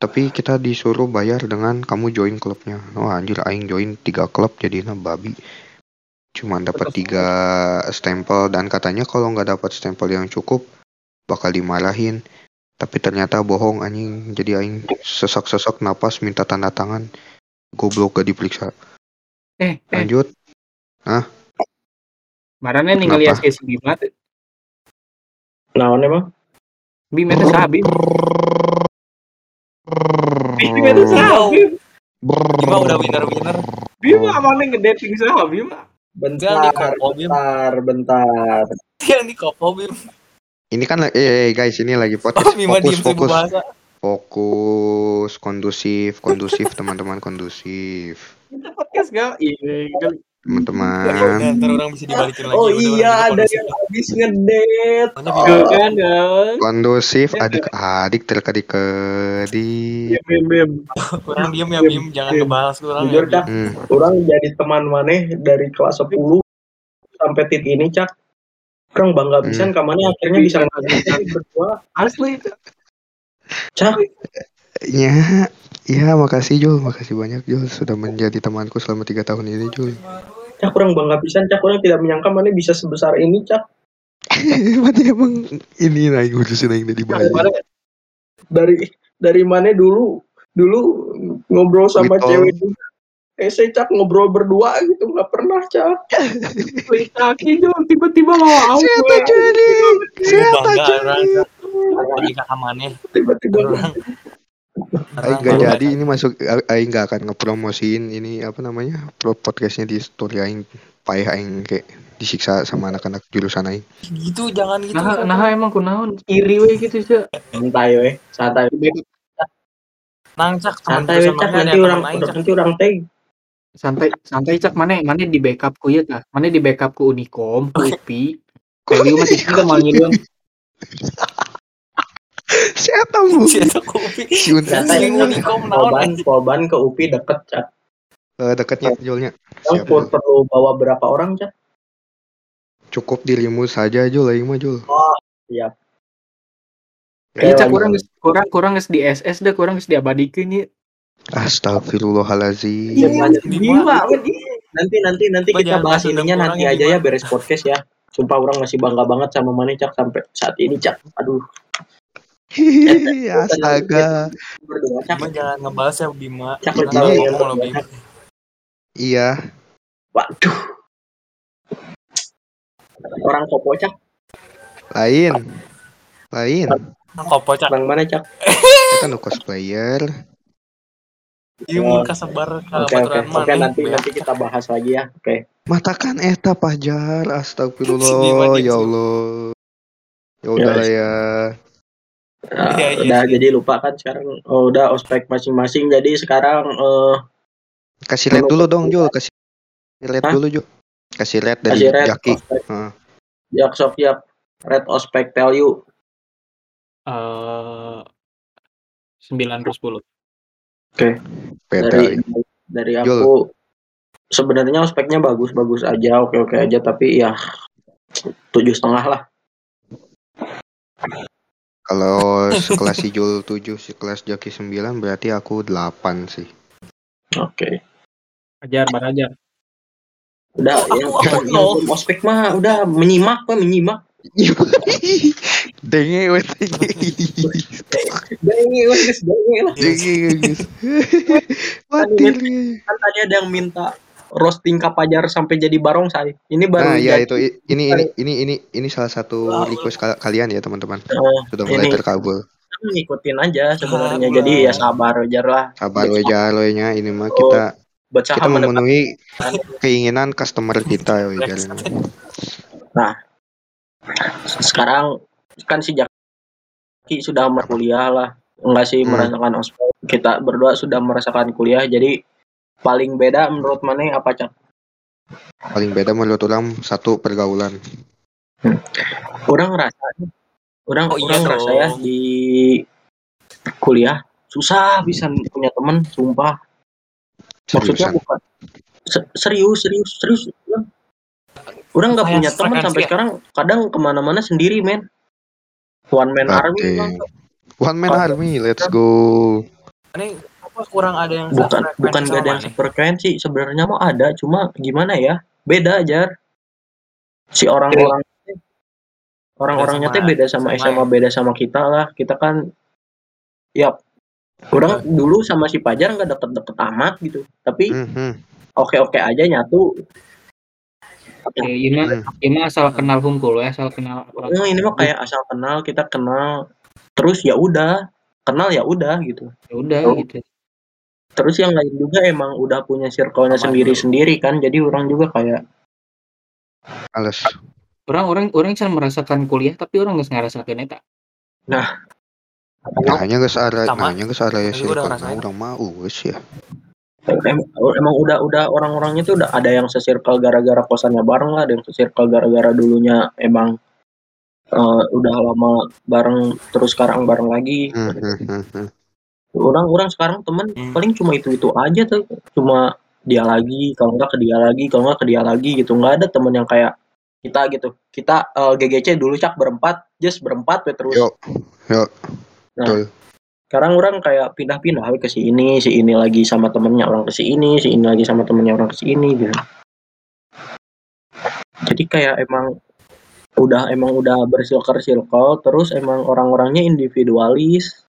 tapi kita disuruh bayar dengan kamu join klubnya. Oh anjir aing join tiga klub jadinya babi. Cuman dapat tiga stempel dan katanya kalau nggak dapat stempel yang cukup bakal dimarahin. Tapi ternyata bohong anjing. Jadi aing sesak-sesak napas minta tanda tangan. Goblok gak diperiksa. Eh, eh, Lanjut. marane ningali Kenapa? SK si Bima teh. naon emang Bim eta saha Bim? Bim eta Oh. saha Bim? Bima udah winner-winner. Bim amane ngedating saha Bim? Bentar di kopo, Bim. bentar bentar Yang di kopo Bim. Ini kan eh, eh, guys ini lagi Oh, podcast Bima fokus fokus fokus kondusif kondusif teman-teman kondusif Kita podcast gak? Iya. Teman-teman ntar orang bisa dibalikin lagi. oh udah, iya ada bisa yang habis ngedet Oh. Kan, kondusif adik-adik terkedik-kedik Bim, Bim, Bim. Orang diem ya Bim, jangan ngebahas orang ya. jujur cak hmm. orang jadi teman maneh dari kelas 10 sampai tit ini cak orang bangga Hmm. pisan kamarnya akhirnya bisa ngajak berdua Asli. cak ya ya makasih Jul. Makasih banyak Jul sudah menjadi temanku selama tiga tahun ini Jul. Cak orang bangga pisan cak. Orang tidak menyangka maneh bisa sebesar ini cak. Mati emang ini naik khususnya yang dari Bali. dari dari mana dulu? Dulu ngobrol sama Little. cewek juga eh saya cak ngobrol berdua gitu. Nggak pernah cak. Kaki dong, tiba-tiba saya auto. tak jadi bangga jadi tiba-tiba. Orang Aing gak kalau jadi ini masuk Aing gak akan ngepromosiin ini apa namanya pro- podcastnya di story Aing payah Aing kayak disiksa sama anak-anak jurusan Aing. Gitu jangan gitu Nah, nah emang kunaon. Iri we gitu sih. santai we santai. Nang cak santai we cak. Nanti orang nanti orang tag. Santai santai cak. Mana mana di backup ku ya tah. Mana di backup ku Unicom, ku UPI. Value masih kita mau ngideung. Siapa bu Si eta kopi. si Unta santai Sing Unicom naon, polban polban ke UPI deket cak. Eh, dekatnya jualnya. Yang siapa per- perlu bawa berapa orang cak? Cukup dirimu saja Jul. Aing mah Jul. Siap. Iya cak Kayak kurang kurang kurang di SS deh kurang geus diabadikeun ya. Astagfirullahaladzim Iya, Di kan? nanti nanti nanti kita bahas ininya nanti aja ya, ya beres podcast ya. Sumpah orang masih bangga banget sama Mane cak sampai saat ini cak. Aduh astaga. Bima jangan ngebahas ya Bima. Ya, ngomong lo Bima. iya. Waduh. Orang kopo cak. Lain. Lain. Nang kopo cak. bang mana cak? Kita nu cosplayer Ieu mun kasebar ka oke oke. Baturan oke maneh. nanti nanti kita bahas lagi ya. Oke. Matakan eta pajar astagfirullah ya Allah. Ya udah lah ya Nah, Iya, iya udah sih. jadi lupa kan sekarang oh, udah ospek masing-masing jadi sekarang eh kasih red dulu dong Jul kasih red Hah? dulu Jul kasih red dari kasih red Jaki Heeh. jak sok siap red ospek tell you Eh 9 per 10. beda dari ya. dari Jul. aku sebenarnya ospeknya bagus bagus aja oke oke aja tapi ya tujuh setengah lah kalau sekelas si Jul 7 sekelas Jaki 9 berarti aku 8 sih. Oke. Ajar barajar. udah Aku- yang, aku nol. belum ospek mah udah menyimak pak menyimak. Denge wet denge guys denge lah. Denge kan tadi ada yang minta roasting kapajar sampai jadi barongsai. Ini baru nah ya itu i- ini ini ini ini ini salah satu Wow. request kal- kalian ya teman-teman. Eh, sudah mulai Ini. terkabul ngikutin aja sebenarnya. Ah, jadi ya sabar aja lah. Sabar weja nya. Ini mah Oh, kita berusaha kita memenuhi keinginan customer kita weja sekarang kan si Jaki sudah berkuliah lah. Enggak sih Hmm. merasakan ospek kita berdua sudah merasakan kuliah. Jadi paling beda menurut mana apa cak? Paling beda menurut orang satu pergaulan. Orang ngerasa orang Oh, iya orang ngerasa ya di kuliah? Susah bisa punya teman sumpah. Maksudnya seriusan? bukan. Se- serius serius serius. Orang orang nggak punya teman sampai ya? sekarang kadang ke mana-mana sendiri men. One man army Oke. Bang. one man army let's go. Ini apa kurang ada yang bukan bukan gak ada yang maneh? sefrekuensi sebenarnya mau ada cuma gimana ya beda aja si orang-orang orang-orangnya teh beda sama, sama SMA ya. beda sama kita lah kita kan ya orang dulu sama si Pajar nggak deket-deket amat gitu tapi Mhm. oke-oke aja nyatu Oke, ini Hmm. ini asal kenal hunkul ya, asal kenal orang. Nah, ini mah kayak asal kenal kita kenal terus ya udah kenal ya udah gitu Ya udah Oh. gitu. Terus yang lain juga emang udah punya circle-nya sendiri-sendiri kan jadi orang juga kayak Alas. Orang orang orang bisa merasakan kuliah tapi orang nggak ngerasakan eta. Nah, hanya geus ara, Sama. nah, hanya geus ara ya sih orang mau geus ya. em- emang udah udah orang-orangnya tuh udah ada yang sesirkel gara-gara kosannya bareng lah ada yang sesirkel gara-gara dulunya emang eh, udah lama bareng terus sekarang bareng lagi Mhm. Orang-orang sekarang temen Hmm. paling cuma itu itu aja tuh cuma dia lagi kalau nggak ke dia lagi kalau nggak ke dia lagi gitu nggak ada temen yang kayak kita gitu kita eh, GGC dulu cak berempat just berempat we terus Yuk, yuk. Nah. Betul. sekarang orang kayak pindah-pindah ke si ini si ini lagi sama temennya orang ke si ini si ini lagi sama temennya orang ke si ini gitu jadi kayak emang udah emang udah bersirkel circle terus emang orang-orangnya individualis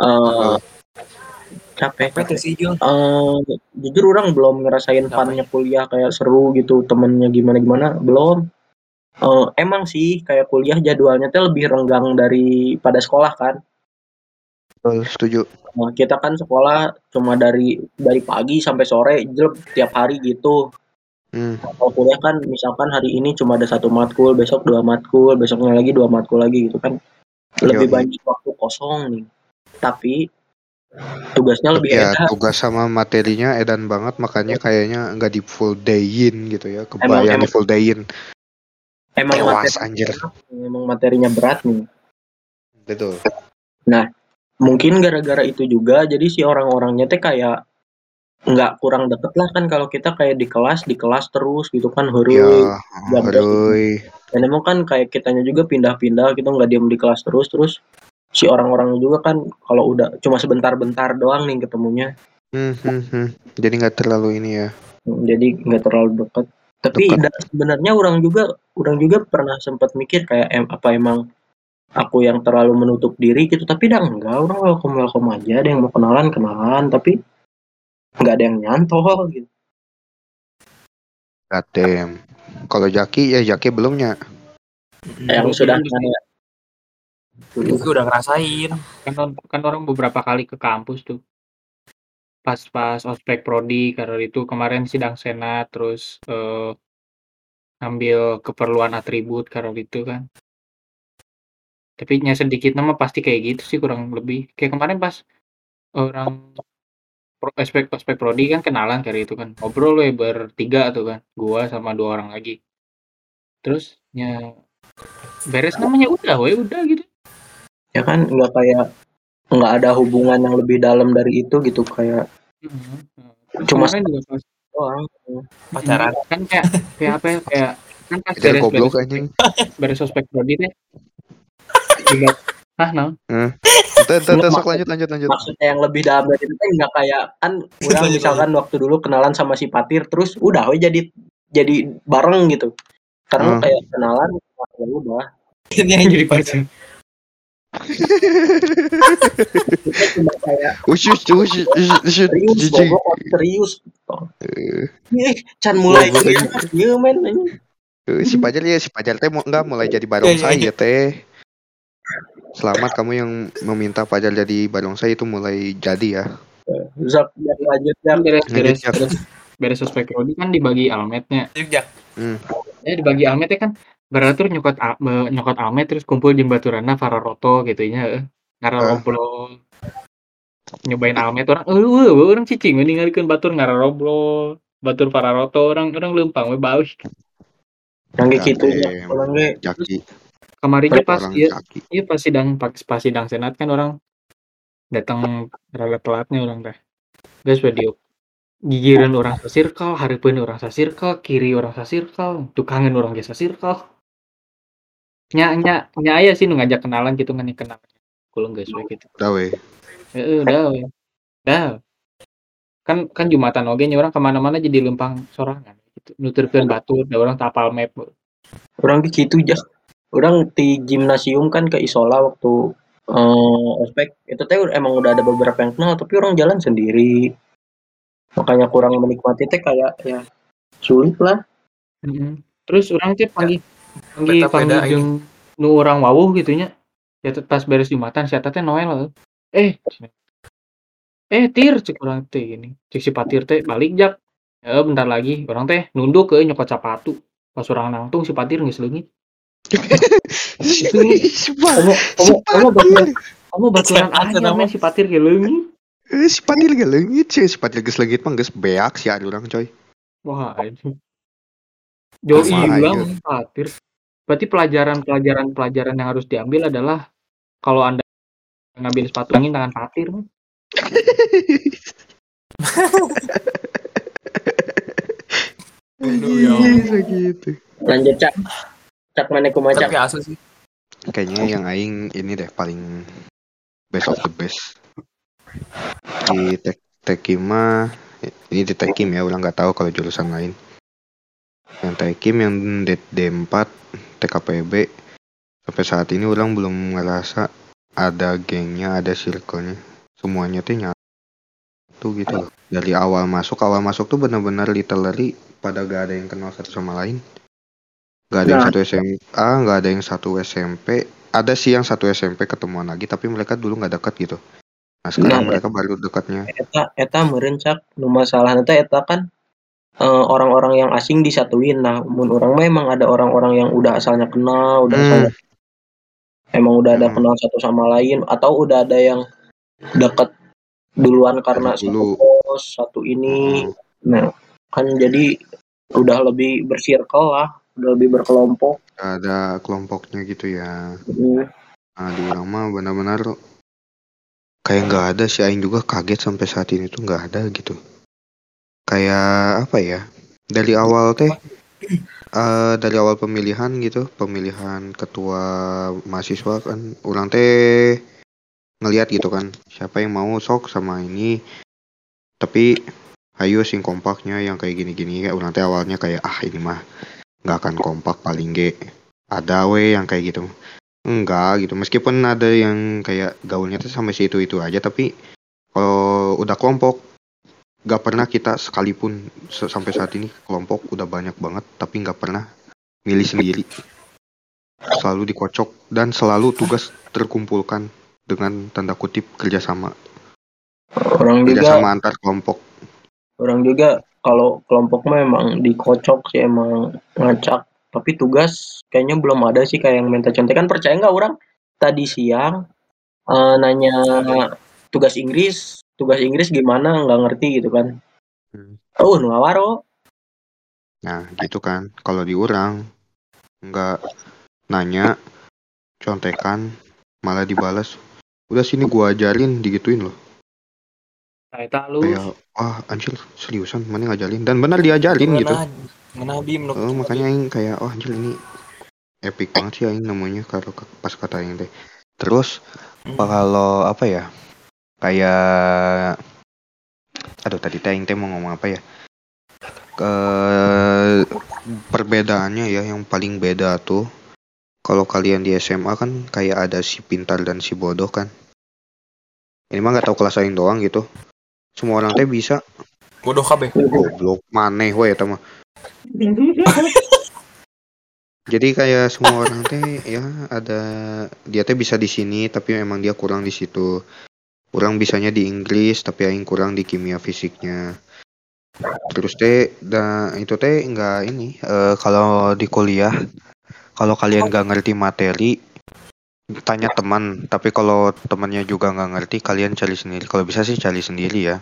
eh capek Apa tuh sih Jul? Eh, jujur orang belum ngerasain Apa? funnya kuliah kayak seru gitu temennya gimana gimana belum Eh, emang sih kayak kuliah jadwalnya tuh lebih renggang daripada sekolah kan Betul, setuju. Nah, kita kan sekolah cuma dari dari pagi sampai sore jelek tiap hari gitu. Hmm, Kalau kuliah kan misalkan hari ini cuma ada satu matkul, besok dua matkul, besoknya lagi dua matkul lagi gitu kan. Lebih Yoi. banyak waktu kosong nih. Tapi tugasnya lebih ya enak. tugas sama materinya edan banget makanya kayaknya nggak di full dayin gitu ya. Kebayang emang- di full dayin. Emang Tewas materi, anjir. emang materinya berat nih. Betul. Mungkin gara-gara itu juga jadi si orang-orangnya teh kayak nggak kurang deket lah kan kalau kita kayak di kelas di kelas terus gitu kan huruf Ya, dan emang kan kayak kitanya juga pindah-pindah kita nggak diem di kelas terus terus si orang-orang juga kan kalau udah cuma sebentar-bentar doang nih ketemunya Hmm, hmm, hmm. Jadi nggak terlalu ini ya. Hmm, jadi nggak terlalu dekat tapi Dekat. sebenarnya orang juga orang juga pernah sempat mikir kayak em, apa emang aku yang terlalu menutup diri gitu tapi dah enggak orang welcome welcome aja ada yang mau kenalan kenalan tapi nggak ada yang nyantol gitu Goddamn. Kalau Jaki ya Jaki belumnya. yang sudah kan- kayak Gue udah ngerasain. kan, kan orang beberapa kali ke kampus tuh. Pas pas ospek prodi karena itu kemarin sidang senat terus eh, ambil keperluan atribut karena itu kan. Tapi nya sedikit nama pasti kayak gitu sih kurang lebih. Kayak kemarin pas orang ospek ospek prodi kan kenalan karena itu kan. Ngobrol we bertiga tuh kan gua sama dua orang lagi. Terus nya beres namanya udah we udah gitu ya kan nggak kayak nggak ada hubungan yang lebih dalam dari itu gitu kayak Cuma- Kemarin juga pas doang Pacaran. kan kayak kayak apa ya kayak kan pas beres goblok anjing. beres ospek prodi teh juga ah no tuh, sok lanjut lanjut lanjut. maksudnya yang lebih dalam dari itu kan nggak kayak kan udah Lanjut, misalkan waktu dulu kenalan sama si Patir terus udah we jadi jadi bareng gitu karena Hmm. kayak kenalan ya udah Ini yang jadi pacar. Usus, usus, usus, jijik. serius Eh, ih can mulai iya iya, men eh, Si Pajar ya, si Pajar teh enggak mulai jadi barongsai ya teh. Selamat kamu yang meminta Pajar jadi barongsai itu mulai jadi ya. Zak biar lanjut ya kan beres beres beres beres ospek prodi kan dibagi almetnya Jak. ya dibagi almetnya kan beratur nyokot al- be- nyokot almet terus kumpul di baturana para roto gitu ya ngara Ah. robrol nyobain almet orang eh uh, orang cicing ninggalikeun batur ngara robrol batur para roto orang orang lempang we balik yang kayak gitu ya Goddamn. orang ge Jaki, kemarinnya pas orang iya Jaki. iya pas sidang pas, pas sidang senat kan orang datang rada telatnya orang teh guys video gigiran orang sa circle hareupeun orang sa circle kiri orang sa circle tukangan orang ge sa circle nya nya nya aya sih nu ngajak kenalan gitu kan kenalan. Kulung guys we gitu. Udah weh. heeh dah we. dah. Kan kan jumatan oge nya orang ke mana-mana jadi lempang sorangan gitu. Nuturkeun batur da orang tapal map. Orang ge gitu ya orang di gimnasium kan ke Isola waktu eh, ospek. Itu teh emang udah ada beberapa yang kenal tapi orang jalan sendiri. Makanya kurang menikmati teh kayak ya sulit lah. Mm-mm. Terus orang teh panggil panggil Panggil ini. jeung nu orang wawuh gitu nya. Ya pas beres Jumatan si Eta teh Noel. Eh. Eh tir cek orang teh gini. Cek si Patir teh balik jak. Ya bentar lagi orang teh nunduk ke nyokot sepatu. Pas orang nangtung si Patir geus leungit. Kamu kamu kamu baturan kamu baturan Siapa aja nama? men si Patir ge leungit. Eh, si Patil gak leungit sih, si Patil geus leungit mah geus beak sih ada orang coy. Wah, anjing. Jauh Sama hilang Patir. Berarti pelajaran-pelajaran pelajaran yang harus diambil adalah kalau Anda ngambil sepatu angin tangan Patir. Aduh, ya gitu. lanjut cak cak mana cak asli sih. Kayaknya yang aing ini deh paling best of the best. Di tek Tekima ini di Tekim ya, ulang nggak tahu kalau jurusan lain. Yang Tekim yang D, D4 TKPB sampai saat ini ulang belum ngerasa ada gengnya, ada circle-nya. Semuanya tuh nyatu gitu loh. Dari awal masuk, awal masuk tuh benar-benar literally pada gak ada yang kenal satu sama lain. Gak ada yang Nah. satu SMA, gak ada yang satu SMP. Ada sih yang satu SMP ketemuan lagi, tapi mereka dulu nggak dekat gitu. Nah sekarang Nah. mereka baru dekatnya. eta eta meureun cak nu masalah eta eta kan eh, orang-orang yang asing disatuin nah mun orang mah emang ada orang-orang yang udah asalnya kenal udah Hmm. asalnya emang udah ada Hmm. kenal satu sama lain atau udah ada yang deket duluan karena Dari satu dulu. kos satu ini Hmm. nah kan jadi udah lebih bersirkel lah udah lebih berkelompok Ada kelompoknya gitu ya. Hmm. Nah di orang mah benar-benar kayak nggak ada sih Aing juga kaget sampai saat ini tuh nggak ada gitu. Kayak apa ya? Dari awal teh eh dari awal pemilihan gitu, pemilihan ketua mahasiswa kan orang teh ngelihat gitu kan siapa yang mau sok sama ini tapi ayo sing kompaknya yang kayak gini-gini orang teh awalnya kayak ah ini mah nggak akan kompak paling ge ada we yang kayak gitu enggak gitu meskipun ada yang kayak gaulnya tuh sampai situ itu aja tapi kalau udah kelompok nggak pernah kita sekalipun se- sampai saat ini kelompok udah banyak banget tapi nggak pernah milih sendiri. Selalu dikocok dan selalu tugas terkumpulkan dengan tanda kutip kerjasama. Orang juga kerjasama antar kelompok. Orang juga kalau kelompok mah emang dikocok sih emang ngacak. Tapi tugas kayaknya belum ada sih kayak yang minta contekan. Percaya nggak orang? Tadi siang eh, nanya tugas Inggris tugas Inggris gimana? Nggak ngerti gitu kan. Hmm. oh nu ngawaro nah gitu kan. Kalau diurang nggak nanya contekan malah dibalas udah sini gua ajarin digituin loh. Nah, halus. kayak wah anjir seriusan mana ngajarin? Dan benar diajarin gitu. ngena bim? Nu- Eh, makanya aing kayak oh anjir ini epic banget sih aing namanya kalau pas kata aing teh. Terus Hmm. apa kalau apa ya kayak aduh tadi teh teh mau ngomong apa ya? Ke perbedaannya ya yang paling beda tuh kalau kalian di SMA kan kayak ada si pintar dan si bodoh kan. Ini mah nggak tahu kelas aing doang gitu. Semua orang teh bisa. Bodoh kabeh goblok maneh we eta mah. Jadi kayak semua orang teh ya ada dia teh bisa di sini tapi emang dia kurang di situ kurang bisanya di Inggris tapi aing kurang di kimia fisiknya. Terus teh da, itu teh enggak ini eh, kalau di kuliah kalau kalian nggak ngerti materi tanya teman. Tapi kalau temannya juga nggak ngerti kalian cari sendiri. Kalau bisa sih cari sendiri ya.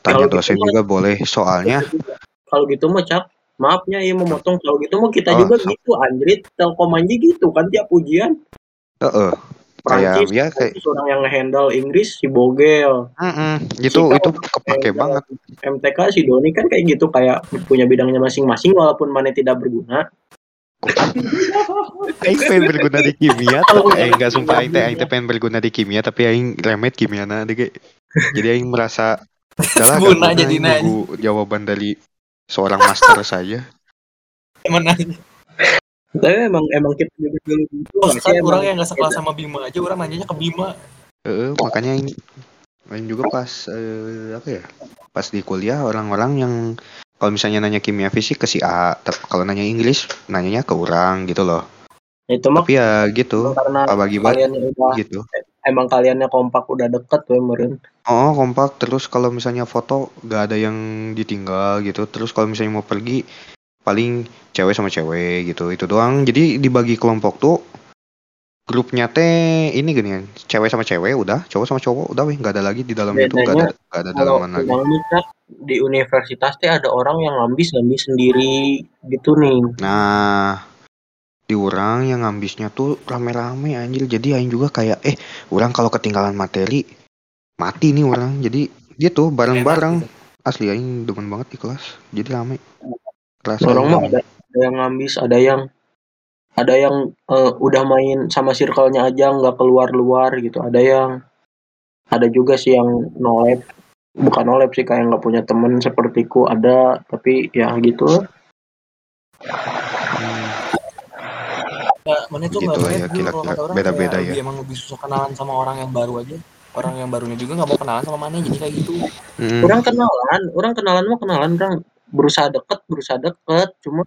Tanya Kalau gitu dosen mah- juga boleh. Soalnya kalau gitu mah cak maafnya ya memotong kalau gitu mah kita Oh, juga so- gitu anjrit telkom aja gitu kan tiap ujian. Heeh. Kayak Prancis, ya kayak orang yang ngehandle Inggris si Bogel. Mm-mm, itu Kita itu orang kepake handle banget. MTK si Doni kan kayak gitu kayak punya bidangnya masing-masing walaupun mana tidak berguna. Aing pengen berguna di kimia tapi aing enggak sumpah aing teh aing teh pengen berguna di kimia tapi aing remet kimia na deh jadi aing merasa udahlah Guna gak jadi nunggu jawaban dari seorang master saja Emang nanya. Tapi emang emang kita juga dulu gitu nggak emang orang yang gak sekelas sama Bima aja orang nanyanya ke Bima. Heeh, makanya aing aing juga pas eh, apa ya pas di kuliah orang-orang yang kalau misalnya nanya kimia fisik ke si A tapi kalau nanya Inggris nanyanya ke orang gitu loh. Itu mah tapi ya gitu karena bagi bagi kalian udah gitu. emang kaliannya kompak udah deket tuh meren Oh kompak terus kalau misalnya foto gak ada yang ditinggal gitu. Terus kalau misalnya mau pergi paling cewek sama cewek gitu itu doang. Jadi dibagi kelompok tuh grupnya teh ini gini kan cewek sama cewek udah cowok sama cowok udah weh nggak ada lagi di dalam itu nggak ada nggak ada dalaman lagi. di universitas teh ada orang yang ngambis ngambis sendiri gitu nih nah di orang yang ngambisnya tuh rame-rame anjir. Jadi aing juga kayak eh orang kalau ketinggalan materi mati nih orang. Jadi gitu bareng-bareng. Asli aing demen banget di kelas jadi rame kelas orang mah ada, ada yang ngambis ada yang ada yang eh, udah main sama circle-nya aja nggak keluar luar gitu. Ada yang ada juga sih yang nolep bukan nolep sih kayak nggak punya temen sepertiku. Ada tapi ya gitu. Hmm. Ya, mana tuh Begitulah ngeliat ya, orang Beda-beda kayak ya. lebih emang lebih susah kenalan sama orang yang baru aja. Orang yang barunya juga nggak mau kenalan sama mana jadi kayak gitu. Mm-mm. orang kenalan orang kenalan mah kenalan orang berusaha deket berusaha deket cuma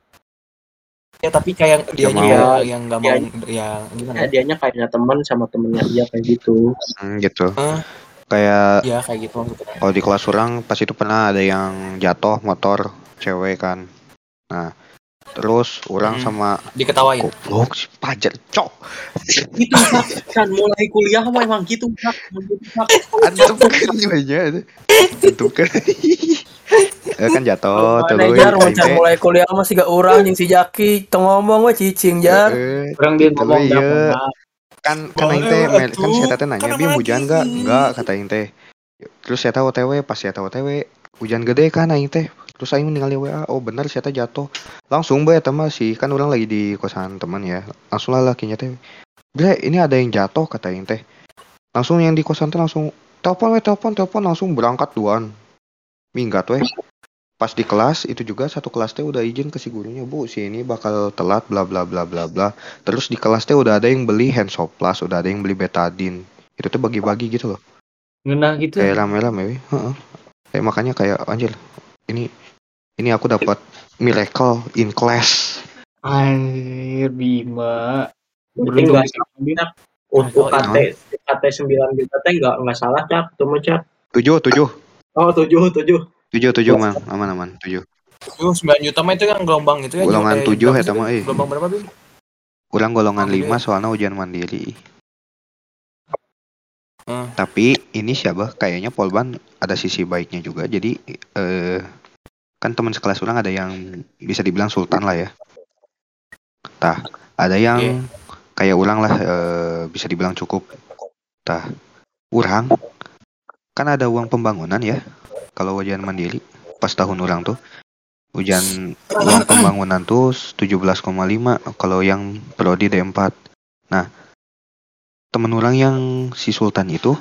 ya tapi kayak dia mau. yang yang nggak mau Dia- ya gimana ya dianya kayaknya teman sama temennya aja kayak gitu Hmm, gitu. Eh, kayak Iya kayak gitu kalau di kelas orang pas itu pernah ada yang jatuh motor cewek kan nah terus orang Hmm. sama Diketawain. goblok si pajar cok Itu kan mulai kuliah mah emang gitu gitu, Cak. ada bukan aja itu kan kan jatuh Mana terus jar aing wancan teh, mulai kuliah masih gak orang yang si Jaki teu ngomong we cicing jar. eh, Orang dia Tapi ngomong iya. kan kan aing teh kan saya teh nanya bim hujan enggak enggak kata aing teh. Terus saya tahu OTW pas saya tahu OTW hujan gede kan aing teh. Terus aing ningali WA oh bener saya teh jatuh. Langsung bae eta mah sih kan orang lagi di kosan teman ya. Langsung lah lakinya teh. Bre ini ada yang jatuh kata aing teh. Langsung yang di kosan teh langsung telepon we telepon telepon langsung berangkat duaan minggat weh pas di kelas itu juga satu kelas teh udah izin ke si gurunya bu si ini bakal telat bla bla bla bla bla terus di kelas teh udah ada yang beli hand soap plus udah ada yang beli betadine itu tuh bagi-bagi gitu loh ngenah gitu. kayak rame-rame weh Heeh. kayak makanya kayak anjir ini ini aku dapat miracle in class Anjir Bima. Beruntung bisa. Untuk Oh, UKT UKT 9 juta teh nggak nggak salah Cak. Tuh Cak. tujuh tujuh Oh tujuh tujuh. Tujuh tujuh man aman aman tujuh Yuh, 9 juta mah itu kan gelombang itu ya. Golongan tujuh ya, Bim? eh. Gelombang berapa, Bim? kurang golongan lima soalnya ujian mandiri Hmm. tapi ini siapa kayaknya Polban ada sisi baiknya juga jadi eh kan teman sekelas orang ada yang bisa dibilang sultan lah ya tah ada yang Iya. kayak orang lah eh, bisa dibilang cukup tah orang kan ada uang pembangunan ya kalau ujian mandiri pas tahun orang tuh ujian uang pembangunan tuh 17,5 kalau yang prodi D4 nah temen orang yang si Sultan itu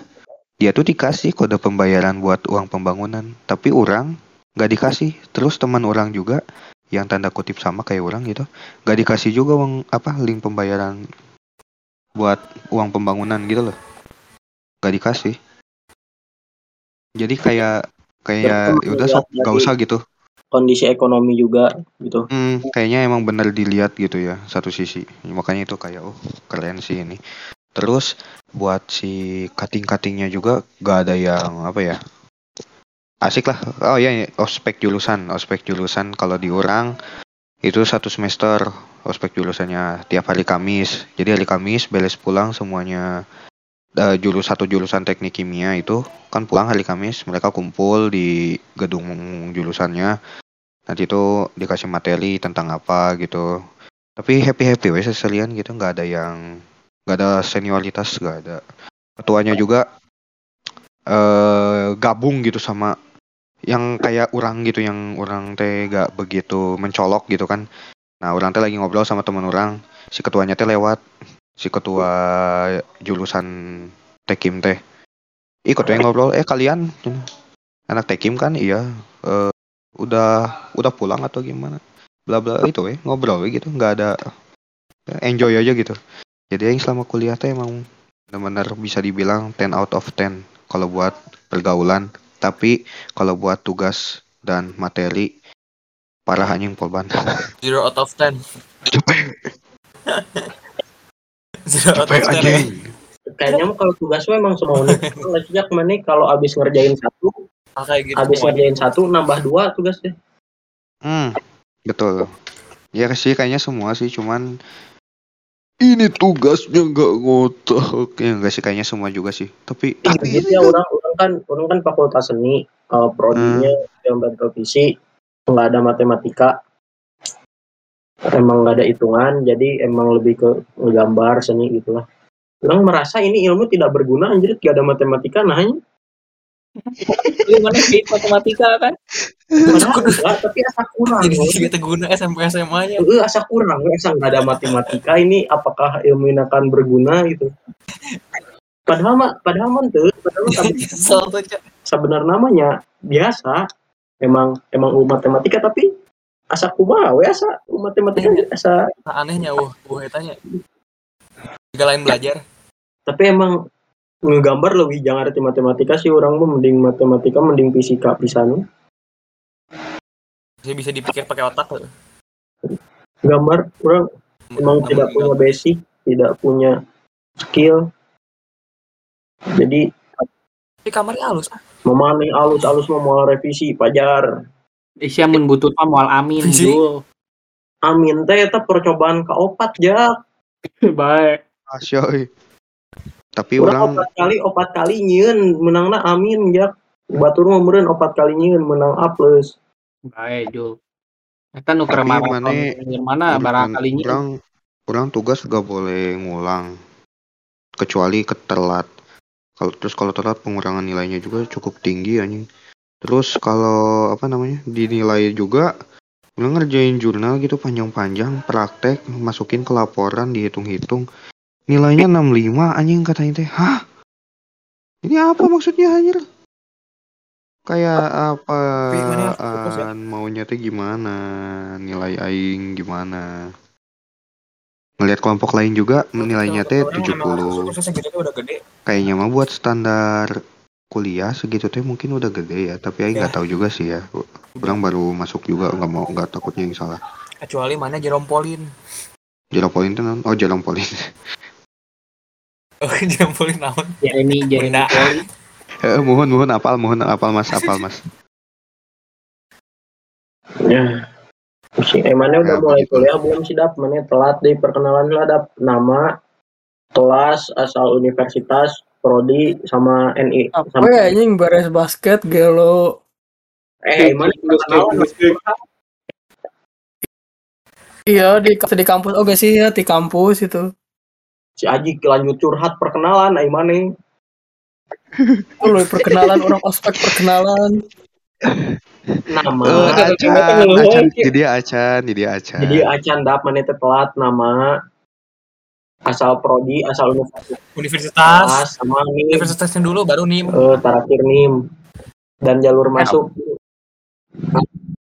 dia tuh dikasih kode pembayaran buat uang pembangunan tapi orang nggak dikasih. Terus teman orang juga yang tanda kutip sama kayak orang gitu nggak dikasih juga uang apa link pembayaran buat uang pembangunan gitu loh. Nggak dikasih. Jadi kayak kayak ya udah sok nggak usah gitu Kondisi ekonomi juga gitu. Hmm, kayaknya emang bener dilihat gitu ya satu sisi. Makanya itu kayak oh keren sih ini. Terus buat si cutting-cuttingnya juga gak ada yang apa ya asik lah. Oh ya ospek jurusan, ospek jurusan kalau di orang itu satu semester ospek jurusannya tiap hari Kamis. Jadi hari Kamis beres pulang semuanya eh, jurus satu jurusan teknik kimia itu kan pulang hari Kamis. Mereka kumpul di gedung jurusannya. Nanti itu dikasih materi tentang apa gitu. Tapi happy happy wes sekalian gitu. Nggak ada yang nggak ada senioritas nggak ada. Ketuanya juga eh gabung gitu sama yang kayak orang gitu yang orang teh gak begitu mencolok gitu kan. Nah orang teh lagi ngobrol sama teman orang. Si ketuanya teh lewat si ketua jurusan tekim teh. Ikut yang ngobrol eh kalian anak tekim kan? Iya. Eh, udah udah pulang atau gimana? Bla bla itu eh ngobrol gitu nggak ada enjoy aja gitu. Jadi yang selama kuliah teh emang benar-benar bisa dibilang 10 out of 10 kalau buat pergaulan. Tapi kalau buat tugas dan materi parah anjing polban. Zero out of 10. capek Zero out of capek 10 ya. anjing Kayaknya mah kalau tugas mah emang semua universitas sejak mana kalau abis ngerjain satu, Ah, kayak gitu abis ngerjain satu nambah dua tugasnya. hmm betul. Ya sih kayaknya semua sih cuman ini tugasnya nggak ngotak. Ya enggak sih kayaknya semua juga sih. Tapi Tapi gitu ya orang orang kan orang kan fakultas seni, uh, prodinya gambar televisi, nggak ada matematika, emang nggak ada hitungan, jadi emang lebih ke ngegambar seni gitulah. Orang merasa ini ilmu tidak berguna anjir, gak ada matematika, nah hanya sih matematika kan? padahal tapi asa kurang. Jadi kita guna SMP SMA nya. Eh, asa kurang, asa nggak ada matematika ini apakah ilmu ini akan berguna gitu. Padahal mah, padahal mah tuh, padahal sebenarnya namanya biasa, emang emang ilmu matematika tapi asa kumaha we asa matematika asa Nah, anehnya uh, uh etanya. Juga lain belajar. tapi emang ngegambar lebih jangan arti matematika sih orang mah mending matematika mending fisika pisan bisa dipikir pakai otak loh. gambar orang emang tidak punya basic tidak punya skill jadi di kamarnya halus ah. Memaning alus-alus mau moal revisi pajar. Isya mun moal amin. Amin teh eta percobaan ka opat jak. Baik. Asyoy. Tapi Urang orang opat kali opat kali nyieun menangna amin jak. Batur mah meureun opat kali nyieun menang A plus. Baik Jul. Eta nu keur Tapi maraton mane- anjir mana barangkali orang orang tugas gak boleh ngulang kecuali ketelat. Kalau terus kalau telat pengurangan nilainya juga cukup tinggi anjing. Terus kalau apa namanya dinilai juga udah ngerjain jurnal gitu panjang-panjang praktek masukin ke laporan dihitung-hitung. Nilainya 65 anjing katanya teh. Hah? Ini apa maksudnya anjir? Kayak apa ya? maunya teh gimana? Nilai aing gimana? Ngelihat kelompok lain juga nilainya teh Orang emang 70 kursusnya segitu tuh udah gede. Kayaknya mah buat standar kuliah segitu teh mungkin udah gede ya tapi aing nggak Ya. tahu juga sih ya orang baru masuk juga nggak mau nggak takutnya yang salah kecuali mana jerompolin Jeropolin tuh non? Oh Jeropolin. oh jerompolin naon Jeremy Jeremy. Eh, mohon mohon apal mohon apal mas apal mas. Ya. Si eh, mana udah Ya, mulai begitu. kuliah belum sih dap? Mana telat deh perkenalan lah dap nama, kelas, asal universitas, prodi sama NI Apa sama ya anjing beres basket gelo. eh mana Iya di di kampus oke sih ya di kampus itu. si Aji lanjut curhat perkenalan ai mana Oh, lu perkenalan orang ospek perkenalan. nama Eh, acan, acan, jadi acan, jadi acan. jadi acan dap mana telat nama asal prodi asal universitas. Universitas. Sama nim universitasnya dulu baru nih eh, terakhir nim. Dan jalur masuk.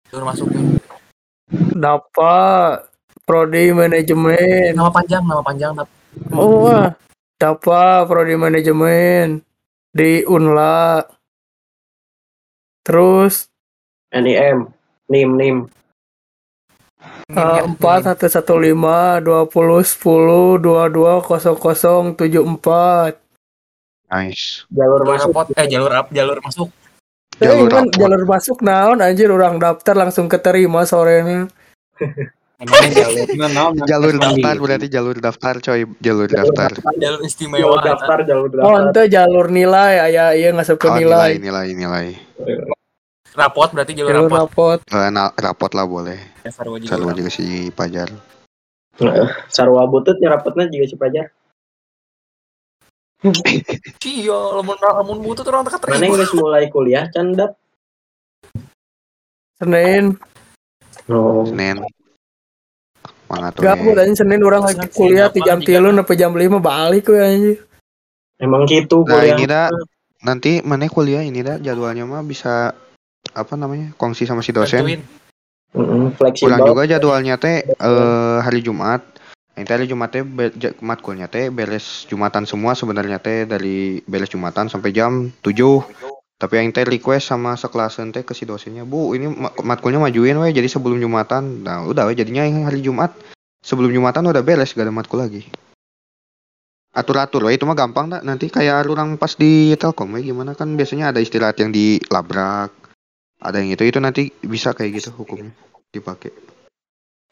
baru masuk nih Dapat prodi manajemen. nama panjang nama panjang Nap. Oh, wah. dapat prodi manajemen? Di Unla. Terus? NIM nim nim. eh, empat satu satu lima dua puluh sepuluh dua dua kosong kosong tujuh empat. Nice. jalur masuk rapot eh jalur up jalur masuk Eh, Jalur kan jalur masuk naon anjir orang daftar langsung keterima sorenya. Jalur daftar berarti jalur daftar coy, jalur daftar. jalur jalur istimewa daftar jalur Oh, daftar ente jalur nilai aya iya ngasep ke Oh, nilai, nilai. nilai, nilai. rapot berarti jalur Jalur rapot rapot. Eh, rapot lah boleh. Ya, Sarwa juga Sarwa juga si Pajar. sarwa butut nyerapetnya juga si pajar iya lamun lamun butuh orang teka mana terima yang geus mulai kuliah can dap Senin oh Senin. Mana tuh? gabut nih? anjing Senin orang lagi kuliah di jam tilu sampai jam lima balik we anjing. emang gitu Nah kuliah ini dah nanti mana kuliah ini dah jadwalnya mah bisa apa namanya kongsi sama si dosen. Bantuin. Pulang juga jadwalnya teh eh, hari Jumat. Nanti hari Jumat teh matkulnya teh beres Jumatan semua sebenarnya teh dari beres Jumatan sampai jam 7. Tapi yang teh request sama sekelasan teh ke si dosennya, "Bu, ini ma- matkulnya majuin we jadi sebelum Jumatan." Nah, udah we jadinya yang hari Jumat sebelum Jumatan udah beres gak ada matkul lagi. Atur-atur we itu mah gampang dah. Nanti kayak orang pas di Telkom gimana kan biasanya ada istirahat yang dilabrak. Ada yang itu itu nanti bisa kayak gitu hukumnya dipakai.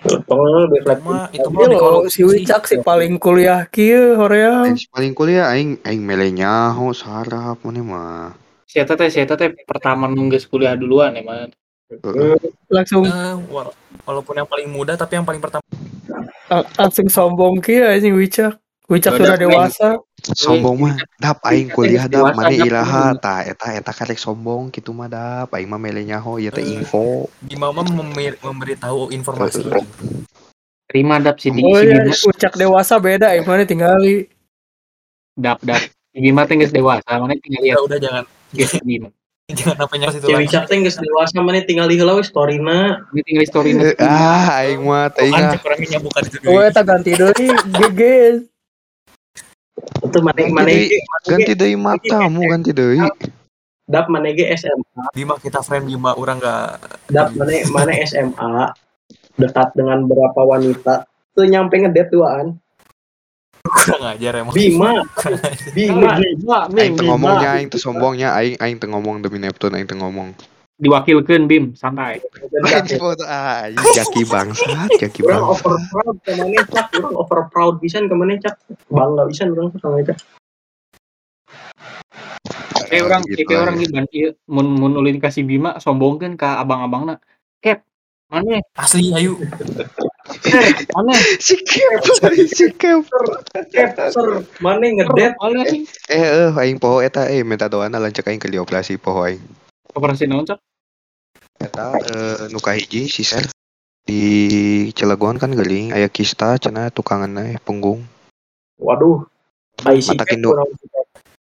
lebih fleksibel Mah, itu mah Iya kolom si Wicak sih paling kuliah kieu hoream. Aing paling kuliah aing aing melenya ho sarap mana mah. Si Eta teh si Eta teh pertama nunggu kuliah duluan emang. Heeh. Langsung Eh, wala- walaupun yang paling muda tapi yang paling pertama lang- langsung sombong kieu anjing Wicak. Wicak sudah dewasa. Sombong mah dap aing kuliah dap mana Dap. iraha ta eta eta karek sombong gitu mah dap aing mah melenya ho ieu teh info. Bima mah memir- memberitahu informasi. Terima dap si di Oh iya, Bima Wicak dewasa beda, yang mana tinggali. dap dap. Bima teh geus dewasa, mana tinggal lihat ya udah jangan. Geus jangan apa nyos itu lagi. Wicak teh geus dewasa mana tinggal di heula we storyna Ini tinggal story Eh, ah aing mah teh ingat. cek orangnya bukan itu Oh, eta ganti deui GG. Itu mana Ganti mana ganti deui matamu ganti deui. dap mana ge SMA Bima kita friend Bima orang nggak dap mana mana SMA dekat dengan berapa wanita. Tuh nyampe ngedet duaan. Kurang ajar emang. Bima. Bima. Bima, Aing ngomongnya aing teu sombongnya aing aing teu ngomong demi Neptune aing teu ngomong. Diwakilkan Bim, santai. Foto ah, jaki bangsat, jaki orang bangsat. over proud ke mana cak orang over proud pisan ke mana cak bangga pisan orang sama cak Kayak orang, gitu kayak orang ban ieu mun mun ulin kasih Bima sombongkeun ka abang-abangna. Kep, mana? asli ayu mana? Si Kep, si Kep. capture mana ngedet? Eh, eh, aing poho eta eh minta doana lanceuk aing ke dioperasi poho aing. Operasi naon cak? Eta eh, nu kahiji si Ser di Cilegon kan geuling aya kista cenah tukangan punggung. waduh IC Mata cap kindo. kurang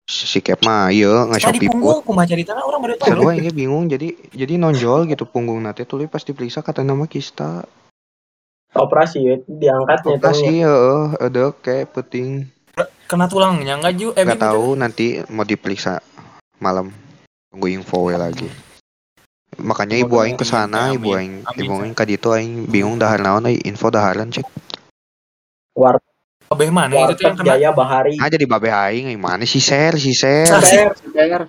Si Kep mah ieu tadi ngasok punggung piput. kumaha cerita orang baru tahu ini bingung jadi jadi nonjol gitu punggung nate tuluy pas diperiksa kata nama kista. operasi ya diangkatnya Operasi heeh, ada kayak penting. kena tulangnya enggak ju eh Gak Bim, tahu nanti mau diperiksa malam. Tunggu info we lagi. Makanya ibu aing ke sana, ibu aing, ibu aing kaditu aing bingung dahar naon euy, info daharan cek. war kabeh mana itu tuh yang kena jaya bahari Ah jadi babe aing, aing mana si Ser, si Ser. Ser, Bayar.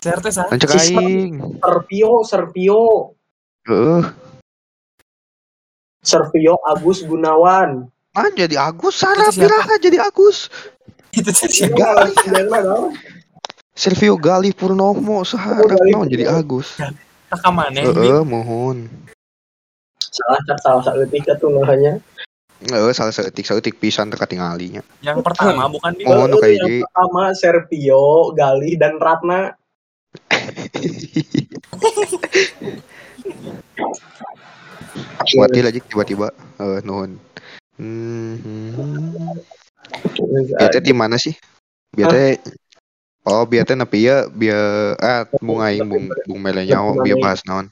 CRT sah Lancek Si Ser. aing. Serpio Serpio Heeh. Serpio Agus Gunawan Ah jadi Agus, Sarah Itu siapa? Piraha jadi Agus. itu siapa. Servio Gali Purnomo naon jadi Agus. Kakak mana Heeh, mohon. salah cak salah satu tiga tuh namanya Heeh, salah seetik seetik pisan teu katingalinya. yang pertama bukan Bim Oh, nu Eh, kayak yang pertama Serpio Gali dan Ratna mati lagi tiba-tiba. Eh, nuhun. Hmm. Biar teh di mana sih? Biar teh Oh, biar teh nepi ya, biar ah bung aing bung bung mele nyaho biar bahas naon.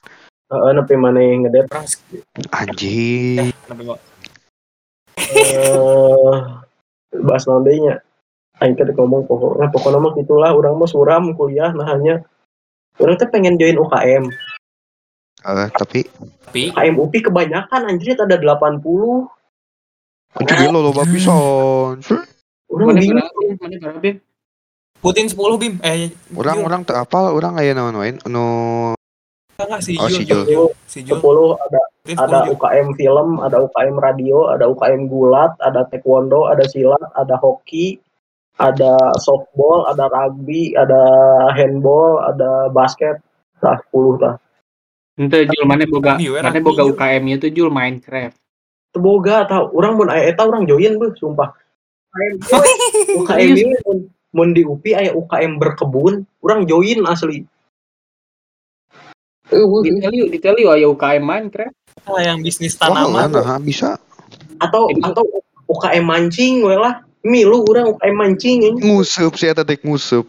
Heeh, nepi mana yang ngedet orang Anjing. gua eh bahas naon deui nya aing teh ngomong pokoknya pokoknya mah gitulah urang mah suram kuliah nah hanya urang teh pengen join UKM Eh, tapi tapi UKM UPI kebanyakan anjir ada 80 anjing lo loba pisan. urang Mana bingung? Mana berapa? Putin 10 Bim eh Orang orang teu apal, orang aya naon wae nu enggak si Oh, si Jul si Jul 10 ada Putin 10 ada Jul. UKM film, ada UKM radio, ada UKM gulat, ada taekwondo, ada silat, ada hoki, ada softball, ada rugby, ada handball, ada basket. Tah 10 tah. Ente Jul mana boga mana boga Jul. UKM nya tuh Jul Minecraft. Teboga tau, orang mun aya eta urang join beuh sumpah. UKM UKM mun mun di UPI aya UKM berkebun, urang join asli. Eueuh. Detail yuk, detail yuk aya UKM Minecraft. Ah, yang bisnis Wah, tanaman nah, bisa atau Jadi- atau UKM mancing we lah. Milu urang UKM mancing anjing. ngusup sih eta dek ngusup.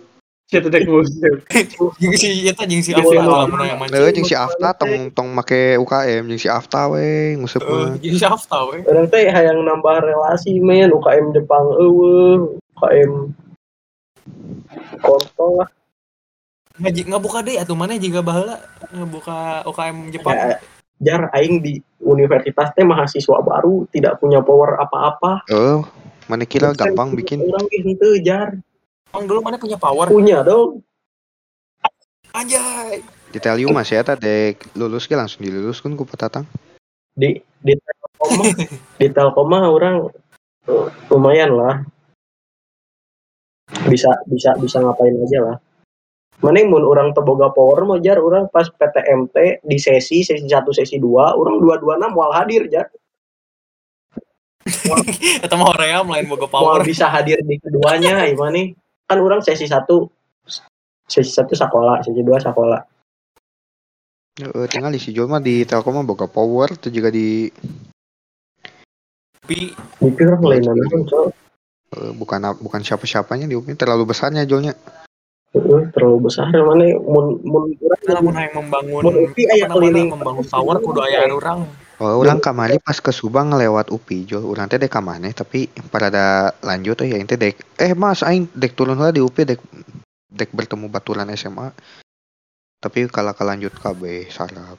Siapa teh ngusir. jeung si eta jeung si Afta Afta. lamun yang mancing Heeh, jeung si Afta tong tong make UKM jeung si Afta we ngusup Eh, mah. jeung si Afta we Orang teh hayang nambah relasi men UKM Jepang eueuh, UKM kontol lah. Ngaji ngabuka deui atuh mana jika baheula ngebuka UKM Jepang. Ya, jar aing di universitas teh mahasiswa baru tidak punya power apa-apa. Oh, mana kira gampang bikin. Orang henteu jar. Emang dulu mana punya power? Punya dong. Anjay. Detail you masih eta dek lulus ge langsung diluluskeun ku petatang. Di di Telkom mah- di Telkom orang eh, lumayan lah. Bisa bisa bisa ngapain aja lah. Mending mun orang teboga power mah jar orang pas PTMT di sesi sesi 1 sesi 2 orang dua-duana moal hadir jar. Eta mah hoream lain boga power. bisa hadir di keduanya gimana nih? Kan orang sesi 1 sesi 1 sekolah, sesi 2 sekolah. Heeh, tinggal di si mah di Telkom mah boga power tuh juga di Tapi Itu orang lain eh, bukan bukan siapa-siapanya di UPI terlalu besarnya Jolnya. Heeh, terlalu besar mana mun mun urang lamun hayang membangun Mun UPI aya namanya, keliling. membangun power kudu aya anu urang. Oh, orang kamari pas ke Subang ngelewat UPI Jol. Urang teh dek ka maneh tapi parada lanjut eh ya teh dek eh Mas aing dek turun heula di UPI dek dek bertemu baturan SMA. Tapi kalau kelanjut KB sarap.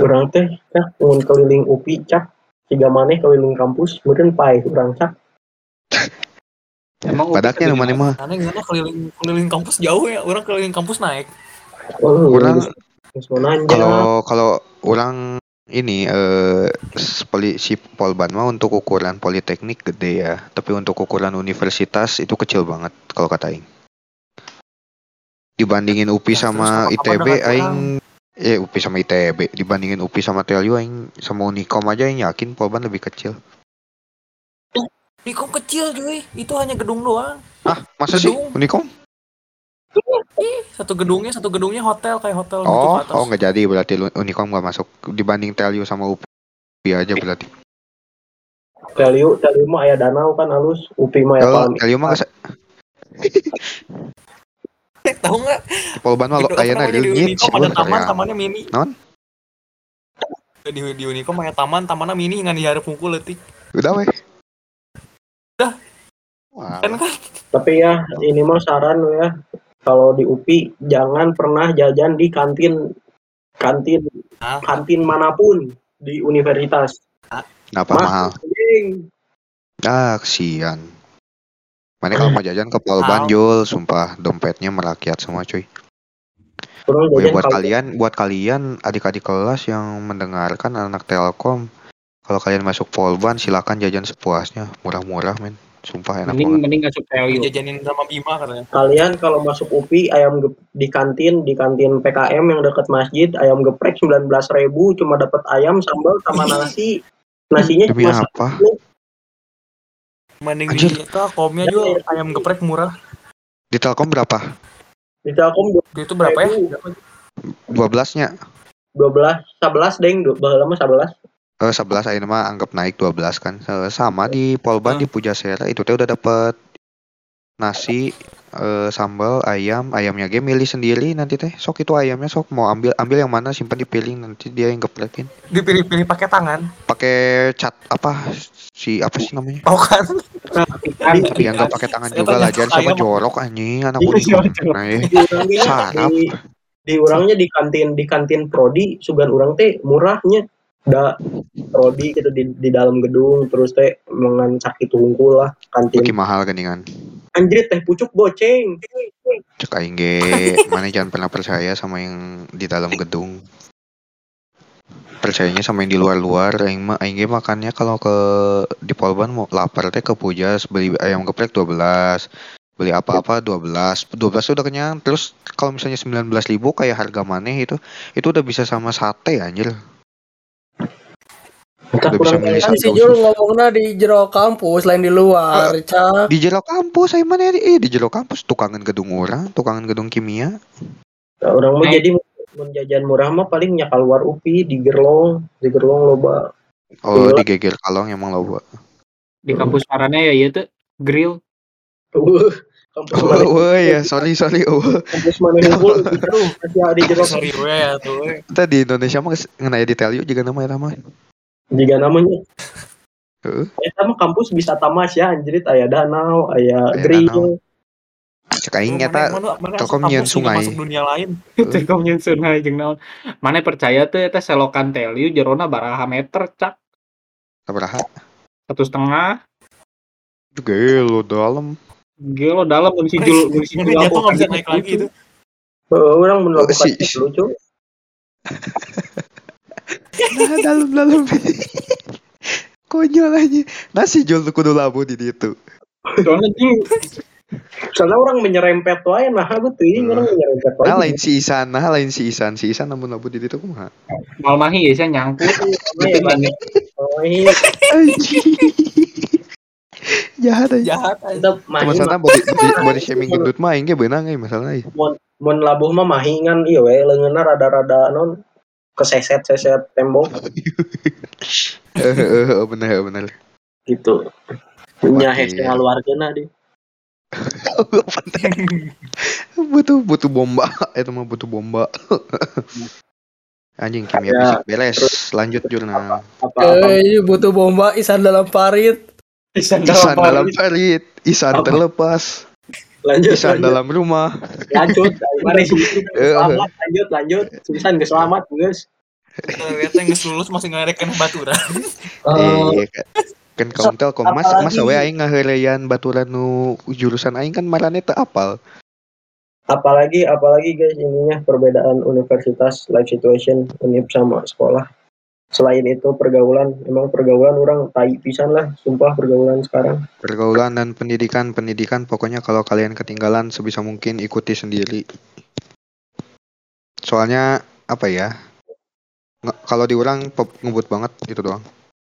urang teh cak mun keliling UPI cak tiga maneh keliling kampus meureun pae urang cak Emang nu mana mah Karena gimana keliling keliling kampus jauh ya, orang keliling kampus naik. Oh, orang mau nanya. kalau kalau orang ini eh poli, si Polban mah untuk ukuran politeknik gede ya, tapi untuk ukuran universitas itu kecil banget kalau kata aing. Dibandingin UPI Ya, sama ITB aing eh UPI sama ITB dibandingin UPI sama TLU aing sama Unikom aja aing yakin Polban lebih kecil. Unikom kecil cuy, itu hanya gedung doang. Ah, masa sih Gedung. Unikom? Ih, satu gedungnya, satu gedungnya hotel kayak hotel gitu Oh, atas. oh nggak jadi berarti lu- Unikom nggak masuk dibanding TLU sama UPI aja berarti. Teliu, Teliu mah aya danau kan halus, UPI mah ya Kalau kolam. TLU mah nggak Tahu nggak? di Polban mah reungit Unikom ada sih, taman, ya. tamannya mini. Naon? Di, di Unikom ada taman, tamannya mini ngan diharap pungkul letik. Udah weh. Wah, Kan kan? Tapi ya ini mah saran ya. Kalau di UPI jangan pernah jajan di kantin kantin Ah. kantin mana pun di universitas. kenapa Mas, mahal? anjing. Ah, kesian. Mana kalau mau jajan ke Polban Mahal. Jul, sumpah dompetnya merakyat semua cuy. Jajan buat kalau kalian, buat kalian adik-adik kelas yang mendengarkan anak Telkom, kalau kalian masuk Polban silakan jajan sepuasnya, murah-murah men. Sumpah enak Mending banget. mending asup TLU. Dijajanin sama Bima katanya. kalian kalau masuk UPI ayam gep- di kantin di kantin PKM yang dekat masjid ayam geprek 19.000 cuma dapat ayam sambal sama nasi. Nasinya Demi cuma apa? Mending Anjir. di Telkomnya juga ayam geprek murah. Di Telkom berapa? di Telkom Itu berapa ya? 12-nya. 12 11 deng, baheula mah 11. Eh, 11 ayeuna mah anggap naik 12 kan. Eh, sama di Polban di Pujasera. Itu teh udah dapat nasi eh, sambal ayam. Ayamnya ge milih sendiri nanti teh. Sok itu ayamnya sok. Mau ambil ambil yang mana simpan di piring nanti dia yang geprekin Dipilih-pilih pakai tangan. pakai cat apa si apa sih namanya? Tahu kan? tapi yang nggak pakai tangan juga lah jangan sama jorok anjing. Anak Iya, jorok. nah eh. Di urangnya Sarap. di di urangnya di kantin di kantin prodi sugan urang teh murahnya da prodi gitu di, di dalam gedung terus teh mengan sakit tungkul lah kantin. Beki mahal geningan anjir teh pucuk goceng. Cek aing ge mana jangan pernah percaya sama yang di dalam gedung. Percayanya sama yang di luar-luar aing mah aing ge makannya kalau ke di Polban mau lapar teh ke Pujas beli ayam geprek 12 beli apa-apa 12 12 udah kenyang terus kalau misalnya 19.000 kayak harga maneh itu itu udah bisa sama sate anjir Entah bisa kurang Kan si Jul ngomongnya di jero kampus lain di luar, Cak. di jero kampus saya mana eh di jero kampus tukangan gedung orang tukangan gedung kimia orang mah Eh. jadi menjajan murah mah paling nya keluar UPI di Gerlong di Gerlong loba oh Iya. di geger kalong emang loba Di kampus marane ya ieu teh grill. Uh, kampus mana oh, oh ya sorry sorry oh kampus mana unggul aduh masih di jero Sorry gue ya tuh. we. kita di Indonesia mah ngenaya di Telio juga namanya nama jika namanya Heeh. Mah kampus bisa tamas ya anjrit aya danau aya Aya grill cek aing Mana- nyata Telkom juga sungai. Masuk dunia lain. Telkom nyeun sungai jeung naon. Mane percaya teh eta selokan TLU jerona baraha meter cak. sabaraha Satu setengah. juga lo dalam Gelo dalam mun si Jul mun si Jul Ini jatuh nggak bisa naik lagi itu. Heeh, orang melakukan Si- itu lucu nah dalam dalam. Konyol aja. Nasi jual kudu labu di situ. Soalnya Jul soalnya orang menyerempet wae nah aku tuh Hmm. orang menyerempet wae. Nah lain si Isan nah lain si Isan. Si Isan namun labu di situ kumaha? Mal mahi ya saya nyangkut. Oh, iya. jahat aja Jahat aja. Masalahnya body, body, body shaming gendut mah aing ge beunang euy masalahnya. Mun mun labuh mah mahingan iya we leungeunna rada-rada non keseset-seset tembok eh eh, bener bener gitu. Nya Oke. hashtag ngaluarkeunna di. butuh butuh bomba itu mah butuh bomba anjing kimia Ya, fisik beres lanjut jurnal Apa apa Eh, butuh bomba isan dalam parit. Isan Isan dalam parit. parit Isan Apa? terlepas lanjut lanjut dalam rumah lanjut. Mari Eh, selamat lanjut lanjut. Susan geus selamat geus. Lihat yang geus lulus masih ngerekeun baturan. Oh, Iya, ke, kan kaum telkom mas mas apalagi- we aing ngaheureuyan baturan nu jurusan aing kan marane teu apal apalagi apalagi guys ininya perbedaan universitas life situation univ sama sekolah selain itu pergaulan emang pergaulan orang tai pisan lah sumpah pergaulan sekarang. Pergaulan dan pendidikan pendidikan pokoknya kalau kalian ketinggalan sebisa mungkin ikuti sendiri. Soalnya apa ya kalau diulang ngebut banget gitu doang.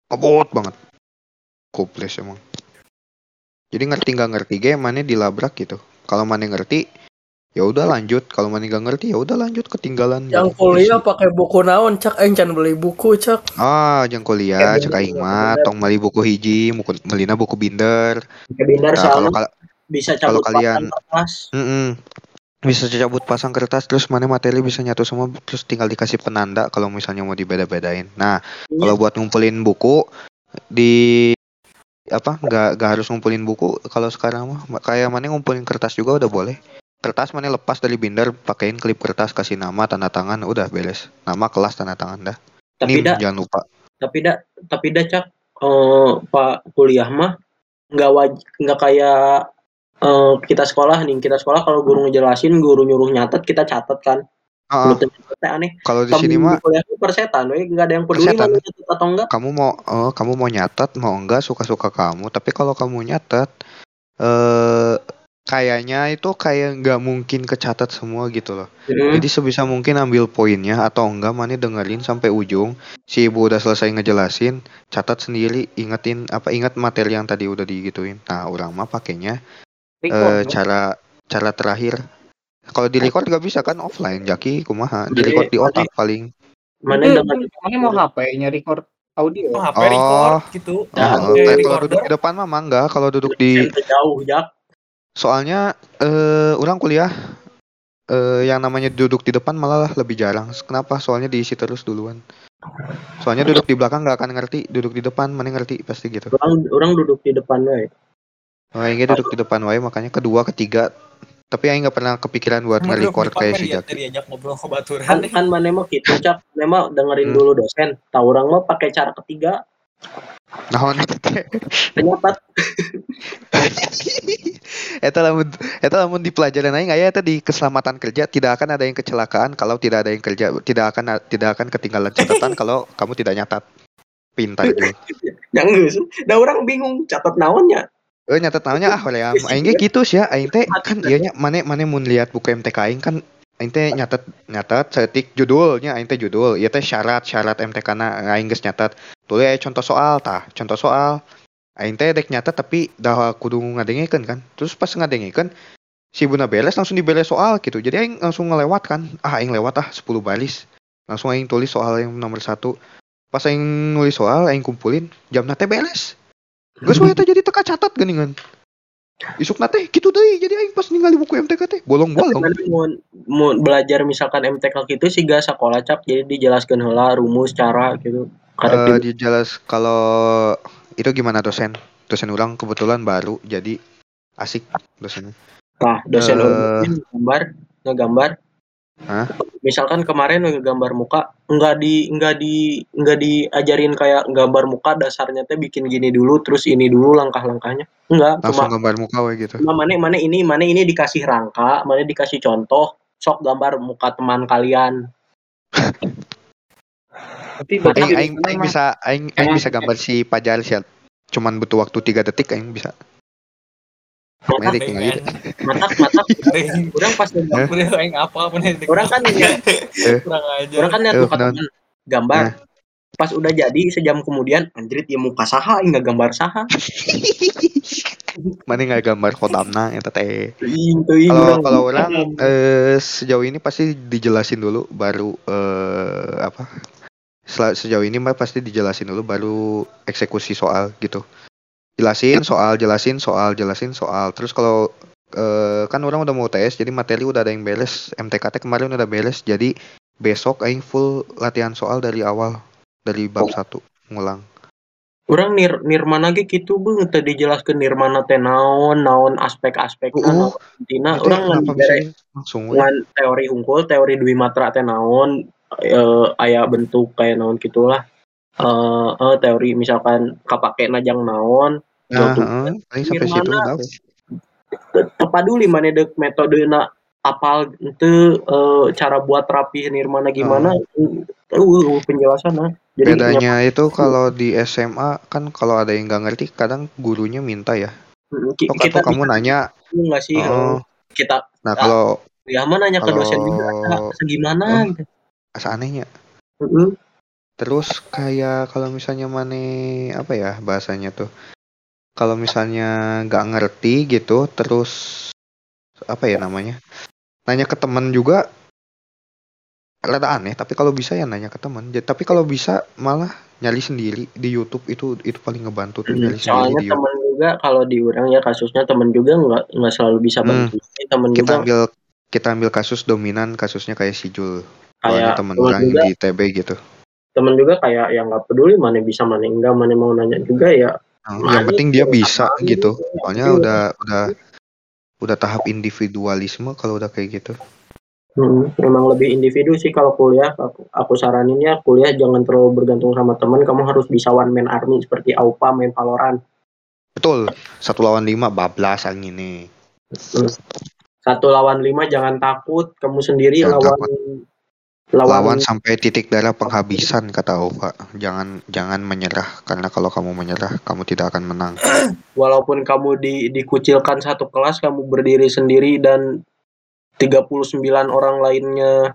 Ngebut banget. Koples emang. Jadi ngerti nggak ngerti ge mana dilabrak gitu. Kalau mana ngerti ya udah lanjut kalau mana nggak ngerti ya udah lanjut ketinggalan Yang gitu. kuliah pakai buku naon cak aing can beli buku cak. ah jang kuliah Eh, cek bener, aing mah tong beli buku hiji muku- melina buku binder webinar Nah, kalau kal- bisa kalau cabut kalian- papan kertas Mm-mm. Bisa cabut pasang kertas terus mana materi bisa nyatu semua terus tinggal dikasih penanda kalau misalnya mau dibeda-bedain. Nah, Iya. kalau buat ngumpulin buku di apa nggak nggak harus ngumpulin buku kalau sekarang mah kayak mana ngumpulin kertas juga udah boleh kertas mana lepas dari binder pakein klip kertas kasih nama tanda tangan udah beres. Nama kelas tanda tangan dah. Tapi nim dah jangan lupa. tapi dah tapi dah cak eh, pak kuliah mah nggak wajib nggak kayak eh, kita sekolah nih. Kita sekolah kalau guru ngejelasin guru nyuruh nyatet kita catat kan. Teh aneh. Kalau di sini mah persetan we. Nggak ada yang peduli Persetan. mau nyatet atau enggak kamu mau oh, kamu mau nyatet mau enggak suka-suka kamu. Tapi kalau kamu nyatet eh kayaknya itu kayak nggak mungkin kecatat semua gitu loh. Hmm. jadi sebisa mungkin ambil poinnya atau enggak mana dengerin sampai ujung. Si ibu udah selesai ngejelasin catat sendiri ingetin apa ingat materi yang tadi udah digituin. Nah orang mah pakainya eh, Record, cara cara terakhir. Kalau di record nggak bisa kan offline jaki kumaha? Di Jadi, record di otak paling. Mana dengan Mana mau HP-nya record audio? Oh, HP Oh. record gitu. Nah, Nah, kalau duduk di depan mah enggak kalau duduk di jauh jak Soalnya eh orang kuliah eh yang namanya duduk di depan malah lebih jarang. Kenapa? Soalnya diisi terus duluan. Soalnya duduk di belakang nggak akan ngerti, duduk di depan mana ngerti pasti gitu. orang orang duduk di depan we Oh, Aing duduk di depan wae makanya kedua, ketiga. Tapi Aing nggak pernah kepikiran buat nge-record kayak kan si dia- Jaki. diajak ngobrol ke baturan. kan kan mana mah gitu cap mana dengerin Hmm. dulu dosen tahu orang mah pakai cara ketiga Naon penyatat Eta lamun eta lamun di pelajaran aing aya eta di keselamatan kerja tidak akan ada yang kecelakaan kalau tidak ada yang kerja tidak akan tidak akan ketinggalan catatan kalau kamu tidak nyatat. Pintar juga. yang geus da orang bingung catat naonnya Eh nyatet namanya ah oleh. Aing ge gitu sih ya. Aing teh kan ieu nya mane mane mun lihat buku MTK aing kan aing teh nyatet nyatet setik judulnya aing teh judul. Ieu teh syarat-syarat MTK na aing geus nyatet. Tulis aya contoh soal tah, contoh soal. Aing teh dek nyatet tapi dah kudu ngadengekeun kan. Terus pas ngadengekeun si buna beres langsung diberes soal gitu. Jadi aing langsung ngelewat kan. Ah aing lewat ah 10 baris. Langsung aing tulis soal yang nomor satu. Pas aing nulis soal aing kumpulin jam teh beres. Geus wae jadi teka catat geuningan. Isuk nate gitu deh jadi aing pas ningali buku MTK teh bolong-bolong. Mau, mau belajar misalkan MTK gitu sih gak sekolah cap jadi dijelaskan heula rumus cara gitu karena Eh dijelas kalau itu gimana dosen? Dosen ulang kebetulan baru jadi asik dosennya. nah dosen eh, urban gambar ngegambar Hah? misalkan kemarin ngegambar muka nggak di nggak di nggak diajarin kayak gambar muka dasarnya teh bikin gini dulu terus ini dulu langkah-langkahnya enggak Langsung cuma gambar muka we gitu. cuma mana mana ini mana ini dikasih rangka mana dikasih contoh sok gambar muka teman kalian Tapi Aing aing, aing bisa aing, aing bisa gambar si Pajar sih. Cuman butuh waktu 3 detik aing bisa. Matak gitu. matak orang pas aing apa nih. orang kan lihat kurang aja. orang kan lihat Eh, muka benar. teman gambar pas udah jadi sejam kemudian anjrit ya muka saha enggak gambar saha Mana nggak gambar kodamna eta teh. Teuing, teuing, Kalau orang. kalau orang eh, sejauh ini pasti dijelasin dulu baru eh, apa? Sejauh ini mah pasti dijelasin dulu baru eksekusi soal gitu. Jelasin soal, jelasin soal, jelasin soal. Terus kalau eh, kan orang udah mau tes, jadi materi udah ada yang beres. MTKT kemarin udah beres, jadi besok aing full latihan soal dari awal dari bab satu ngulang. Orang nir nirmana ge gitu beuh teu dijelaskeun nirmana teh naon, naon aspek-aspekna, Uh. Itu Urang ngan langsung ngan teori hungkul, teori dwi matra teh naon, eh, aya bentuk kayak naon gitulah. Eh eh, teori misalkan kapake najang naon Nah, paling sampai situ tepaduli mana dek metode na apal itu eh, cara buat rapi nirmana gimana uh, penjelasan jadi Bedanya itu kalau di SMA kan kalau ada yang nggak ngerti kadang gurunya minta ya. ki- Atau kita kamu nanya. nggak sih eh, Oh, kita nah kalau ya mana nanya ke Kalau- dosen juga "Ah, gimana Oh. gitu. seanehnya Heeh. Terus kayak kalau misalnya mane apa ya bahasanya tuh? Kalau misalnya nggak ngerti gitu, terus apa ya namanya? Nanya ke teman juga rada aneh. Tapi kalau bisa ya nanya ke teman. Tapi kalau bisa malah nyari sendiri di YouTube itu itu paling ngebantu tuh nyari sendiri soalnya di YouTube. temen juga kalau di orang ya kasusnya temen juga nggak nggak selalu bisa Hmm. bantu temen Kita juga ambil kita ambil kasus dominan kasusnya kayak si Jul. kayak teman temen orang juga di TB gitu. Temen juga kayak yang nggak peduli mana bisa mana enggak mana mau nanya juga ya Nah, yang penting dia bisa gitu. gitu. Soalnya Iya. udah udah udah tahap individualisme kalau udah kayak gitu. Hmm, memang lebih individu sih kalau kuliah. Aku, aku saraninnya kuliah jangan terlalu bergantung sama teman. Kamu harus bisa one man army seperti Aupa main Valorant. Betul. Satu lawan lima bablas angin nih. Satu lawan lima jangan takut. Kamu sendiri Jangan lawan lawan, Lawan sampai titik darah penghabisan kata Ova. Jangan jangan menyerah karena kalau kamu menyerah kamu tidak akan menang. walaupun kamu di, dikucilkan satu kelas, kamu berdiri sendiri dan 39 orang lainnya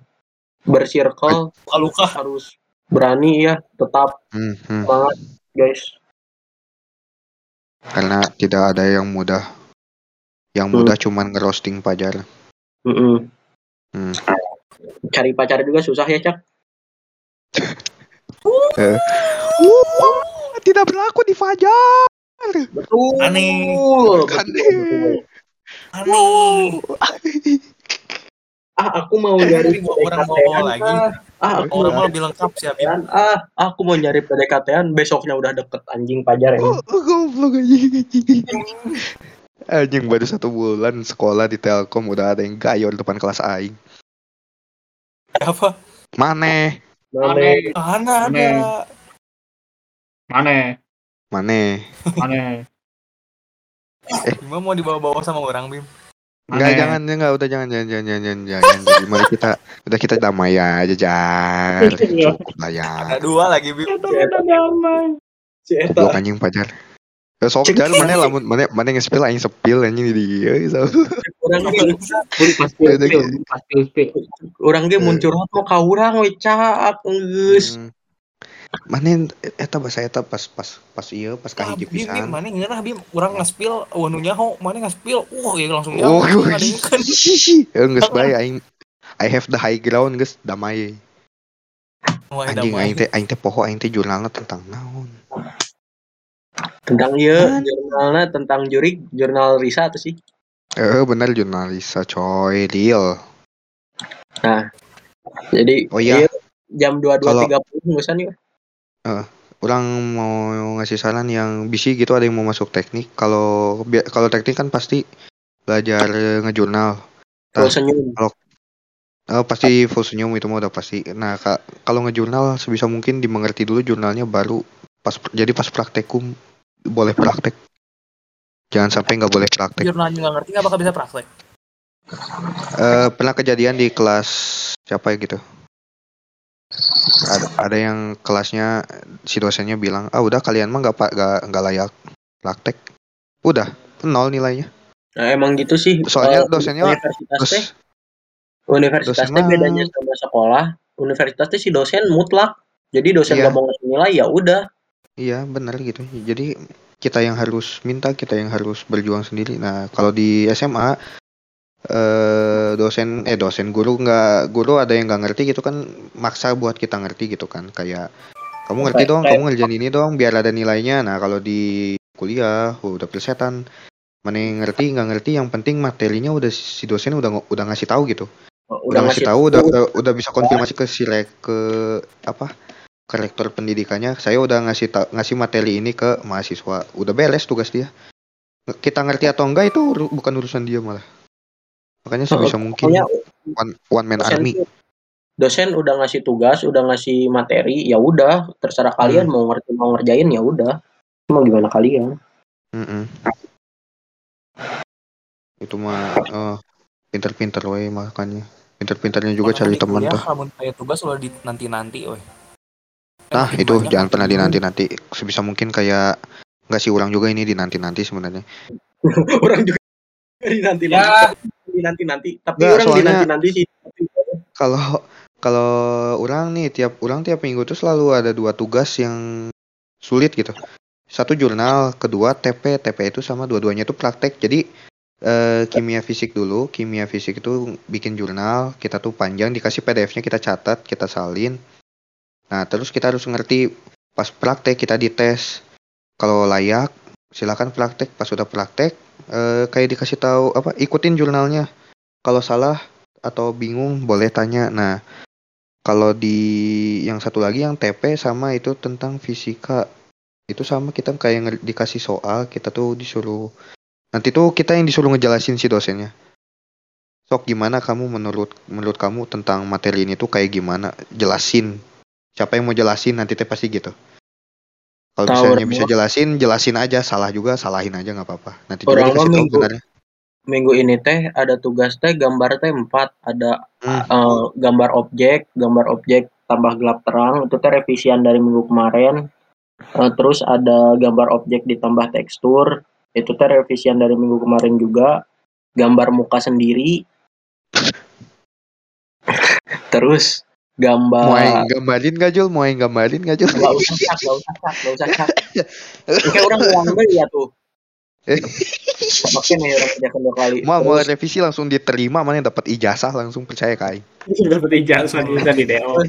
bersirkel Luka. harus berani ya tetap Hmm, hmm. semangat guys Karena tidak ada yang mudah. Yang Hmm. mudah cuman ngerosting pajar. Mm-mm. Hmm. Cari pacar juga susah ya cak tidak berlaku di fajar. betul Aneh. betul, Aneh. betul. Aneh. ah aku mau nyari orang mau lagi. ah. ah aku Orang mau lebih lengkap sih ah aku mau nyari PDKT-an besoknya udah deket anjing pacar ya Oh, goblok anjing. Anjing baru satu bulan sekolah di Telkom udah ada yang gayor depan kelas aing. Apa? Maneh, Aneh, Ana ada. Aneh. mana, maneh. mana. Bima mau dibawa-bawa sama orang Bim. Enggak, jangan, enggak, udah jangan, jangan, jangan, jangan, jangan, jangan. Jadi, mari kita, udah kita damai aja, jar. Cukup lah ya. Ada dua lagi Bim. Udah damai. si Eta anjing pacar. Ya sok jar, mana lamun, mana, mana nge-spill, aing sepil anjing di dia. So. orang ge Pasti pasti spill. orang ge muncul mau ka urang we cak geus Hmm. Mana eta bahasa eta pas pas pas iya pas Ah, kahiji Bim, Bim, pisan. mana ngeunah Bim, urang ngaspil, wanu nyaho, mana ngaspil. Wah, ya langsung Oh, nyaho. ngadengkeun. geus bae aing I have the high ground geus damai. Anjing aing teh aing teh poho aing teh jurnalna tentang naon. Tentang ieu jurnalna tentang jurik jurnal Risa tuh sih Eh bener jurnalisa coy, real. jadi Oh iya. jam 22.30 ngusan yuk Orang mau ngasih saran yang bisi gitu ada yang mau masuk teknik. Kalau bi- kalau teknik kan pasti belajar ngejurnal. full Nah. senyum Oh, pasti full senyum itu mah udah pasti. Nah, ka- kalau ngejurnal sebisa mungkin dimengerti dulu jurnalnya baru pas jadi pas praktekum boleh praktek. Jangan sampai nggak boleh praktek. Jurnalnya nggak ngerti nggak bakal bisa praktek. Eh, pernah kejadian di kelas siapa ya gitu? Ada, ada yang kelasnya si dosennya bilang, ah udah kalian mah nggak nggak nggak layak praktek. Udah nol nilainya. nah, emang gitu sih Soalnya Eh, dosennya universitas teh Terus universitas dosen teh mah- bedanya sama sekolah universitas teh si dosen mutlak jadi dosen Iya. gak mau ngasih nilai ya udah Iya benar gitu. Jadi kita yang harus minta, kita yang harus berjuang sendiri. Nah kalau di SMA eh dosen eh dosen guru nggak guru ada yang nggak ngerti gitu kan maksa buat kita ngerti gitu kan kayak kamu ngerti dong, kamu ngerjain ini dong biar ada nilainya. Nah kalau di kuliah udah persetan mana yang ngerti nggak ngerti yang penting materinya udah si dosen udah udah ngasih tahu gitu udah, ngasih tahu udah, udah udah bisa konfirmasi ke si re- ke apa ke rektor pendidikannya saya udah ngasih ngasih materi ini ke mahasiswa udah beres tugas dia kita ngerti atau enggak itu uru- bukan urusan dia malah makanya sebisa mungkin Pokoknya one, one man dosen army dosen udah ngasih tugas, udah ngasih materi, ya udah terserah kalian Hmm. mau ngerti mau ngerjain ya udah. Mau gimana kalian? Mm-mm. Itu mah eh, pinter-pinter we makanya. Pinter-pinternya juga cari teman tuh. Kamu kayak tugas udah di nanti-nanti, weh. Nah, itu banyak, jangan pernah dinanti-nanti. Sebisa mungkin kayak nggak sih orang juga ini dinanti-nanti sebenarnya. orang juga di nanti Ya. di nanti nanti tapi Nggak, orang di soalnya- nanti nanti sih Kalau kalau orang nih tiap orang tiap minggu tuh selalu ada dua tugas yang sulit gitu. Satu jurnal, kedua TP. TP itu sama dua-duanya itu praktek. Jadi eh, kimia fisik dulu, kimia fisik itu bikin jurnal, kita tuh panjang dikasih PDF-nya kita catat, kita salin. Nah, terus kita harus ngerti pas praktek kita dites. Kalau layak, silakan praktek. Pas sudah praktek, eh, kayak dikasih tahu apa, ikutin jurnalnya. Kalau salah atau bingung boleh tanya. Nah, kalau di yang satu lagi yang TP sama itu tentang fisika. Itu sama kita kayak dikasih soal, kita tuh disuruh nanti tuh kita yang disuruh ngejelasin si dosennya. Sok gimana kamu menurut menurut kamu tentang materi ini tuh kayak gimana? Jelasin. Siapa yang mau jelasin nanti teh pasti gitu. Kalau misalnya bisa jelasin, jelasin aja. Salah juga, salahin aja nggak apa-apa. Nanti juga Orang tahu minggu- minggu ini teh ada tugas teh gambar teh empat ada Hmm. eh, gambar objek gambar objek tambah gelap terang itu teh revisian dari minggu kemarin Eh, terus ada gambar objek ditambah tekstur itu teh revisian dari minggu kemarin juga gambar muka sendiri terus Mau yang gambar gambarin gak Jul? Mau yang gambarin gak Jul? nggak usah cak nggak usah cak nggak usah cak kayak orang ulang deh ya tuh Makin nih orang kerjakan dua kali Mau mau revisi langsung diterima mana yang dapat ijazah langsung percaya kai. dapat ijazah bisa di DO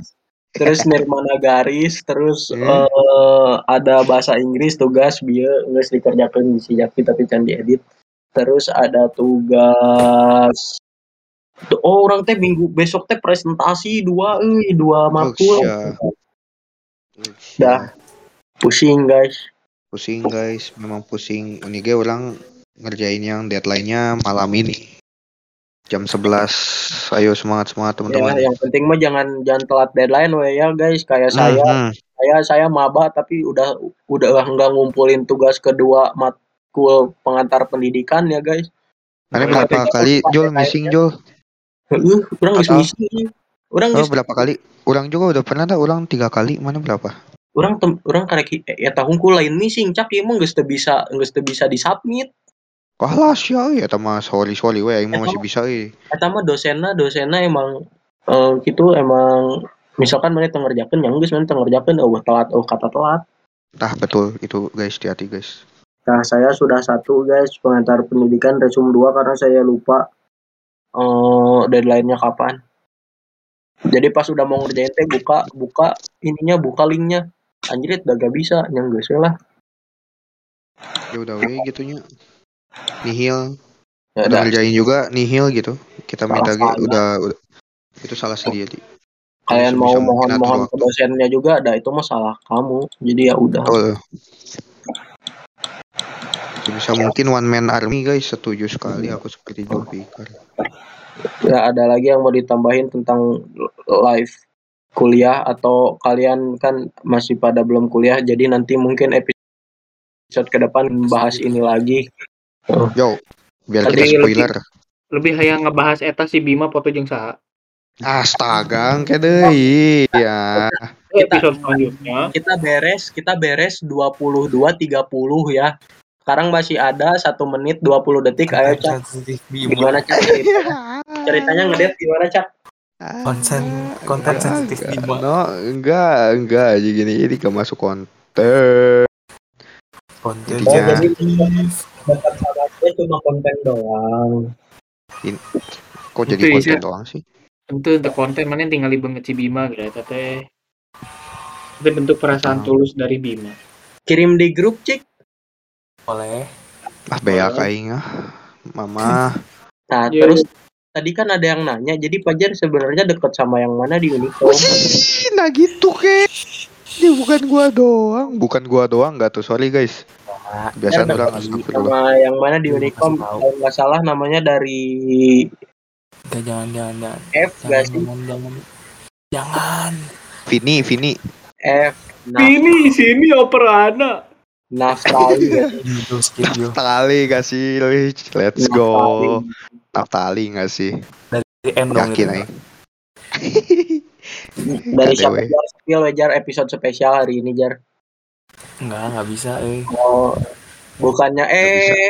terus nirmana garis terus Hmm. eh, ada bahasa Inggris tugas biar nggak dikerjakan di Sijaki tapi can diedit terus ada tugas oh orang teh minggu besok teh presentasi dua eh dua makul Usia. dah pusing guys Pusing guys, memang pusing. Ini ge orang ngerjain yang deadline-nya malam ini. Jam 11. Ayo semangat semangat ya teman-teman. yang penting mah jangan jangan telat deadline we ya guys kayak saya Hmm, hmm. saya saya maba tapi udah udah nggak ngumpulin tugas kedua matkul pengantar pendidikan ya guys Mana Nah, berapa kali deadline-nya. missing Jul? Heeh, orang geus Atau- misi. Orang Oh, geus berapa kali? Orang juga udah pernah dah orang tiga kali. Mana berapa? orang tem, orang karek eh, ya tahunku lain missing ieu mah geus teu bisa geus teu bisa disubmit. Kalah sih ya mah sorry sorry we Eta masih bisa euy. Eta mah dosenna dosenna emang eh, gitu emang misalkan mana teu ngerjakeun yang geus mana teu ngerjakeun eueuh telat eueuh kata telat. Tah betul itu guys hati-hati guys. Nah, saya sudah satu guys pengantar pendidikan resume 2 karena saya lupa eh deadline-nya kapan. Jadi pas udah mau ngerjain teh buka buka ininya buka linknya. Anjrit udah gak bisa yang geus we lah. Ya udah we gitunya. Nihil Ya udah ngerjain juga nihil gitu. Kita Salah minta saya. udah, udah itu salah sendiri. kalian mau mungkin mohon ke dosennya juga ada itu mah salah kamu jadi ya udah Betul. Sebisa mungkin one man army guys setuju sekali aku seperti Joe Pikar. ya ada lagi yang mau ditambahin tentang live kuliah atau kalian kan masih pada belum kuliah jadi nanti mungkin episode ke depan bahas ini lagi Yo, biar Tapi kita lebih- spoiler. lebih hayang ngebahas eta si Bima foto jeung saha Astaga, engke deui ya. selanjutnya kita beres kita beres 22 30 ya sekarang masih ada satu menit 20 detik ayo cak gimana cak ceritanya ceritanya ngedet gimana cak Konten konten sensitif Bimo. No, enggak, enggak aja gini ini gak masuk konten. Konten Intinya- sensitif. dekat sahabatnya cuma konten doang Kok jadi Itu konten bisa. doang sih? tentu untuk konten mana tinggal banget si Bima gitu teh itu bentuk perasaan Oh. tulus dari Bima kirim di grup cik Boleh. Ah, beak aing ah. Mama, nah Iya, terus tadi kan ada yang nanya jadi Pajar sebenarnya deket sama yang mana di Unicom Wih, nah gitu ke. Ini bukan gua doang. Bukan gua doang enggak tuh, sorry guys. Biasa Ya, orang sama yang mana di Unicom kalau nggak salah namanya dari Gak jangan jangan jangan. F gak Jangan sih jangan jangan. Jangan. Vini, Vini. F Naf Ini sini operana. Naftali ya. Gitu, skip yuk. Naftali gak sih? Rich? Let's go. Naftali gak sih? Dari M dong Yakin aja. Dari siapa. Jar? Spill ya, Jar episode spesial hari ini Jar. Enggak, enggak bisa, eh. Oh, bukannya eh